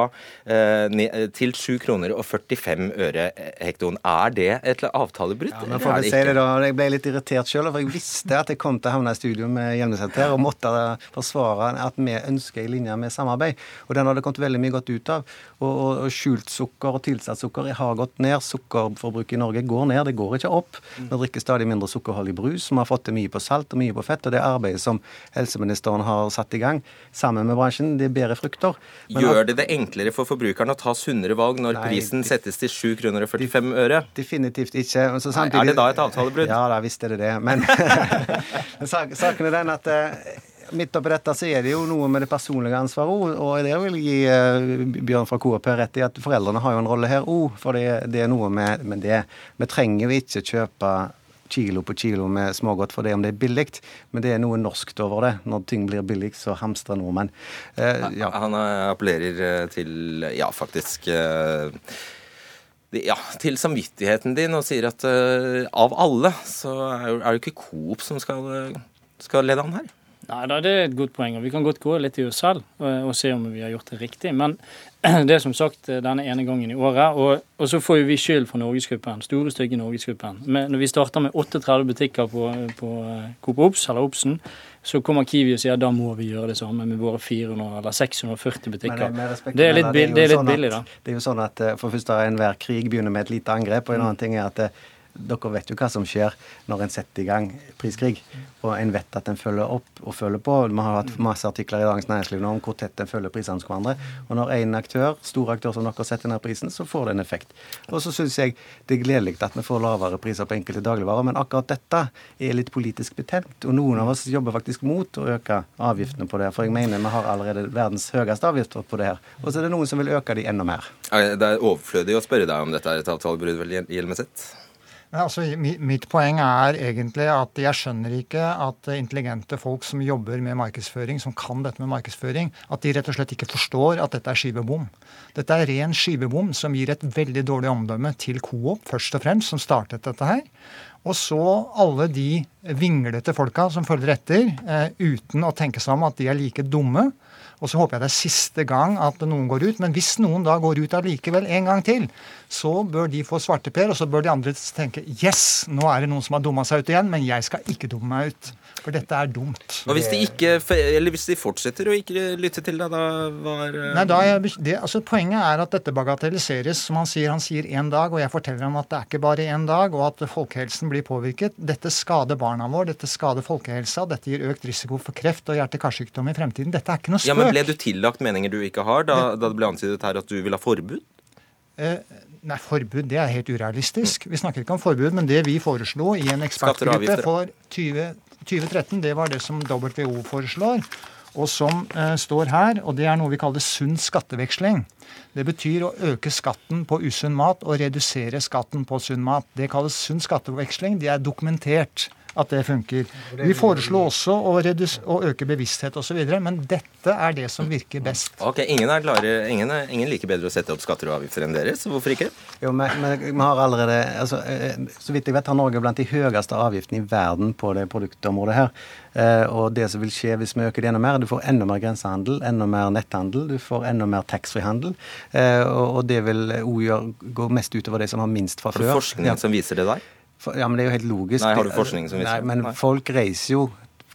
eh, til 7 kroner og 45 øre hektoen, er det et avtalebrudd? Ja, men får vi si det da, Jeg ble litt irritert sjøl, for jeg visste at jeg kom til å havne i studio med Hjelmeset her og måtte forsvare at vi ønsker i linje med samarbeid. Og den har det kommet veldig mye godt ut av. Og, og, og skjult sukker og tilsatt sukker har gått ned. Sukkerforbruket i Norge går ned, det går ikke opp. Vi drikker stadig mindre sukkerholdig brus. Vi har fått til mye på salt og mye på fett. Og det arbeidet som helseministeren har satt i gang sammen med bransjen, det bærer frukter. Men Gjør det det enklere for forbrukeren å ta sunnere valg når nei, prisen settes til 7 kroner og 45 øre? Definitivt ikke. Samtidig, er det da et avtalebrudd? Ja, da visst er det det. Men saken er den at eh, midt oppi dette så er det jo noe med det personlige ansvaret òg. Og det vil jeg gi uh, Bjørn fra KrP rett i at foreldrene har jo en rolle her òg. For det, det, er noe med, med, det. Vi trenger jo ikke kjøpe kilo på kilo med smågodt for det om det er billig, men det er noe norskt over det. Når ting blir billig, så hamstrer nordmenn. Eh, ja. Han appellerer til, ja, faktisk eh, ja, til samvittigheten din og sier at uh, av alle så er det jo ikke Coop som skal, skal lede an her. Nei, Det er et godt poeng. og Vi kan godt gå litt i oss selv og, og, se om vi har gjort det riktig. Men det er som sagt denne ene gangen i året. Og, og så får jo vi skyld for Norgesgruppen. Store, stygge Norgesgruppen. Men når vi starter med 38 butikker på, på eh, Coop Ops, eller Obsen, så kommer Kiwi og sier da må vi gjøre det samme med våre 400 eller 640 butikker. Det er litt, det er det er litt sånn billig, da. Det er jo sånn at eh, for først enhver krig begynner med et lite angrep, og en annen ting er at eh, dere vet jo hva som skjer når en setter i gang priskrig. Og en vet at en følger opp og følger på. Vi har hatt masse artikler i Dagens Næringsliv nå om hvor tett en følger prisene hos hverandre. Og når en aktør, stor aktør som dere setter ned prisen, så får det en effekt. Og så syns jeg det er gledelig at vi får lavere priser på enkelte dagligvarer, men akkurat dette er litt politisk betent. Og noen av oss jobber faktisk mot å øke avgiftene på det. For jeg mener vi har allerede verdens høyeste avgifter på det her. Og så er det noen som vil øke de enda mer. Det er overflødig å spørre deg om dette er et avtalebrudd, Hjelmeset? Altså, mitt poeng er egentlig at jeg skjønner ikke at intelligente folk som jobber med markedsføring, som kan dette med markedsføring, at de rett og slett ikke forstår at dette er skivebom. Dette er ren skivebom som gir et veldig dårlig omdømme til Coop, først og fremst, som startet dette her. Og så alle de vinglete folka som følger etter, eh, uten å tenke seg om at de er like dumme og så håper jeg det er siste gang at noen går ut. Men hvis noen da går ut allikevel en gang til, så bør de få svarteper, og så bør de andre tenke yes, nå er det noen som har dumma seg ut igjen, men jeg skal ikke dumme meg ut. For dette er dumt. Og hvis de, ikke, eller hvis de fortsetter å ikke lytte til deg, da var Nei, da er, det, altså Poenget er at dette bagatelliseres. Som han sier, han sier én dag, og jeg forteller ham at det er ikke bare én dag, og at folkehelsen blir påvirket. Dette skader barna våre, dette skader folkehelsa, dette gir økt risiko for kreft og hjerte-karsykdom i fremtiden. Dette er ikke noe spøk. Ja, men Ble du tillagt meninger du ikke har, da, da det ble antydet her at du vil ha forbud? Eh, nei, forbud det er helt urealistisk. Vi snakker ikke om forbud, men det vi foreslo i en ekspertgruppe for 20, 2013, det var det som WHO foreslår, og som eh, står her. Og det er noe vi kaller sunn skatteveksling. Det betyr å øke skatten på usunn mat og redusere skatten på sunn mat. Det kalles sunn skatteveksling. Det er dokumentert at det funker. Vi foreslo også å, å øke bevissthet osv., men dette er det som virker best. Ok, Ingen er klare, ingen, er, ingen liker bedre å sette opp skatter og avgifter enn dere, så hvorfor ikke? Jo, men, men vi har allerede, altså, eh, Så vidt jeg vet har Norge blant de høyeste avgiftene i verden på det produktområdet her. Eh, og det som vil skje hvis vi øker det enda mer, du får enda mer grensehandel, enda mer netthandel, du får enda mer taxfree-handel. Eh, og, det vil òg gå mest utover de som har minst fra før. Har du forskningen ja. som viser det der? Ja, men det er jo helt logisk. Nei, Har du forskning som viser Nei, men Nei. folk reiser jo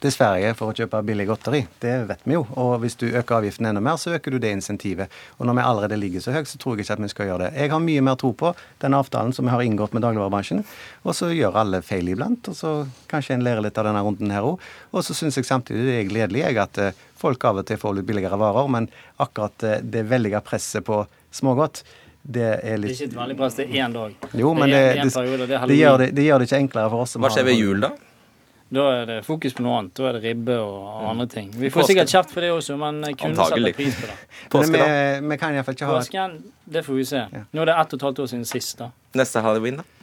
til Sverige for å kjøpe billig godteri. Det vet vi jo. Og hvis du øker avgiften enda mer, så øker du det insentivet. Og når vi allerede ligger så høyt, så tror jeg ikke at vi skal gjøre det. Jeg har mye mer tro på den avtalen som vi har inngått med dagligvarebransjen. Og så gjør alle feil iblant, og så kanskje en lærer litt av denne runden her òg. Og så syns jeg samtidig det er gledelig jeg, at eh, folk av og til får litt billigere varer, men akkurat eh, det veldige presset på smågodt det er litt Det er ikke et veldig bra det er én dag. Jo, men det, det, periode, det, det, gjør det, gjør det, ikke enklere for oss. Hva skjer ved jul, da? Da er det fokus på noe annet. Da er det ribbe og andre ting. Vi får sikkert kjeft for det også, men kunne sette pris på det. Påske, da? Vi, vi kan iallfall ikke ha Påsken, det får vi se. Nå er det ett og et halvt år siden sist. da. Neste halloween, da?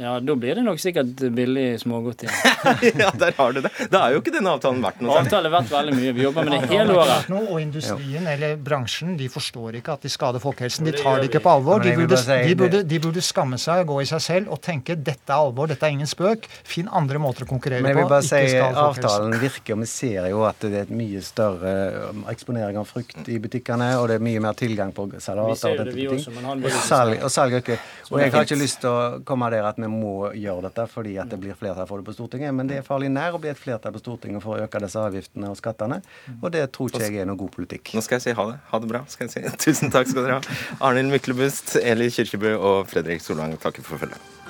Ja, da blir det nok sikkert billig smågodt igjen. ja, der har du det. Da er jo ikke denne avtalen verdt noe. Avtalen er verdt veldig mye. Vi jobber med det hele året. Og industrien eller bransjen de forstår ikke at de skader folkehelsen. De tar det ikke på alvor. De burde, de, burde, de burde skamme seg, gå i seg selv og tenke dette er alvor, dette er ingen spøk. Finn andre måter å konkurrere på. Men jeg vil bare si avtalen virker. Vi ser jo at det er et mye større um, eksponering av frukt i butikkene, og det er mye mer tilgang på salater og dette ting. også, Og salg, og øker. Og jeg har ikke lyst til å komme der at vi må gjøre dette fordi at det blir flertall for det på Stortinget, men det er farlig nær å bli et flertall på Stortinget for å øke disse avgiftene og skattene, og det tror ikke jeg er noe god politikk. Nå skal jeg si ha det. Ha det bra. skal jeg si. Tusen takk skal dere ha. Arnhild Myklebust, Eli Kirkebø og Fredrik Solvang takker for følget.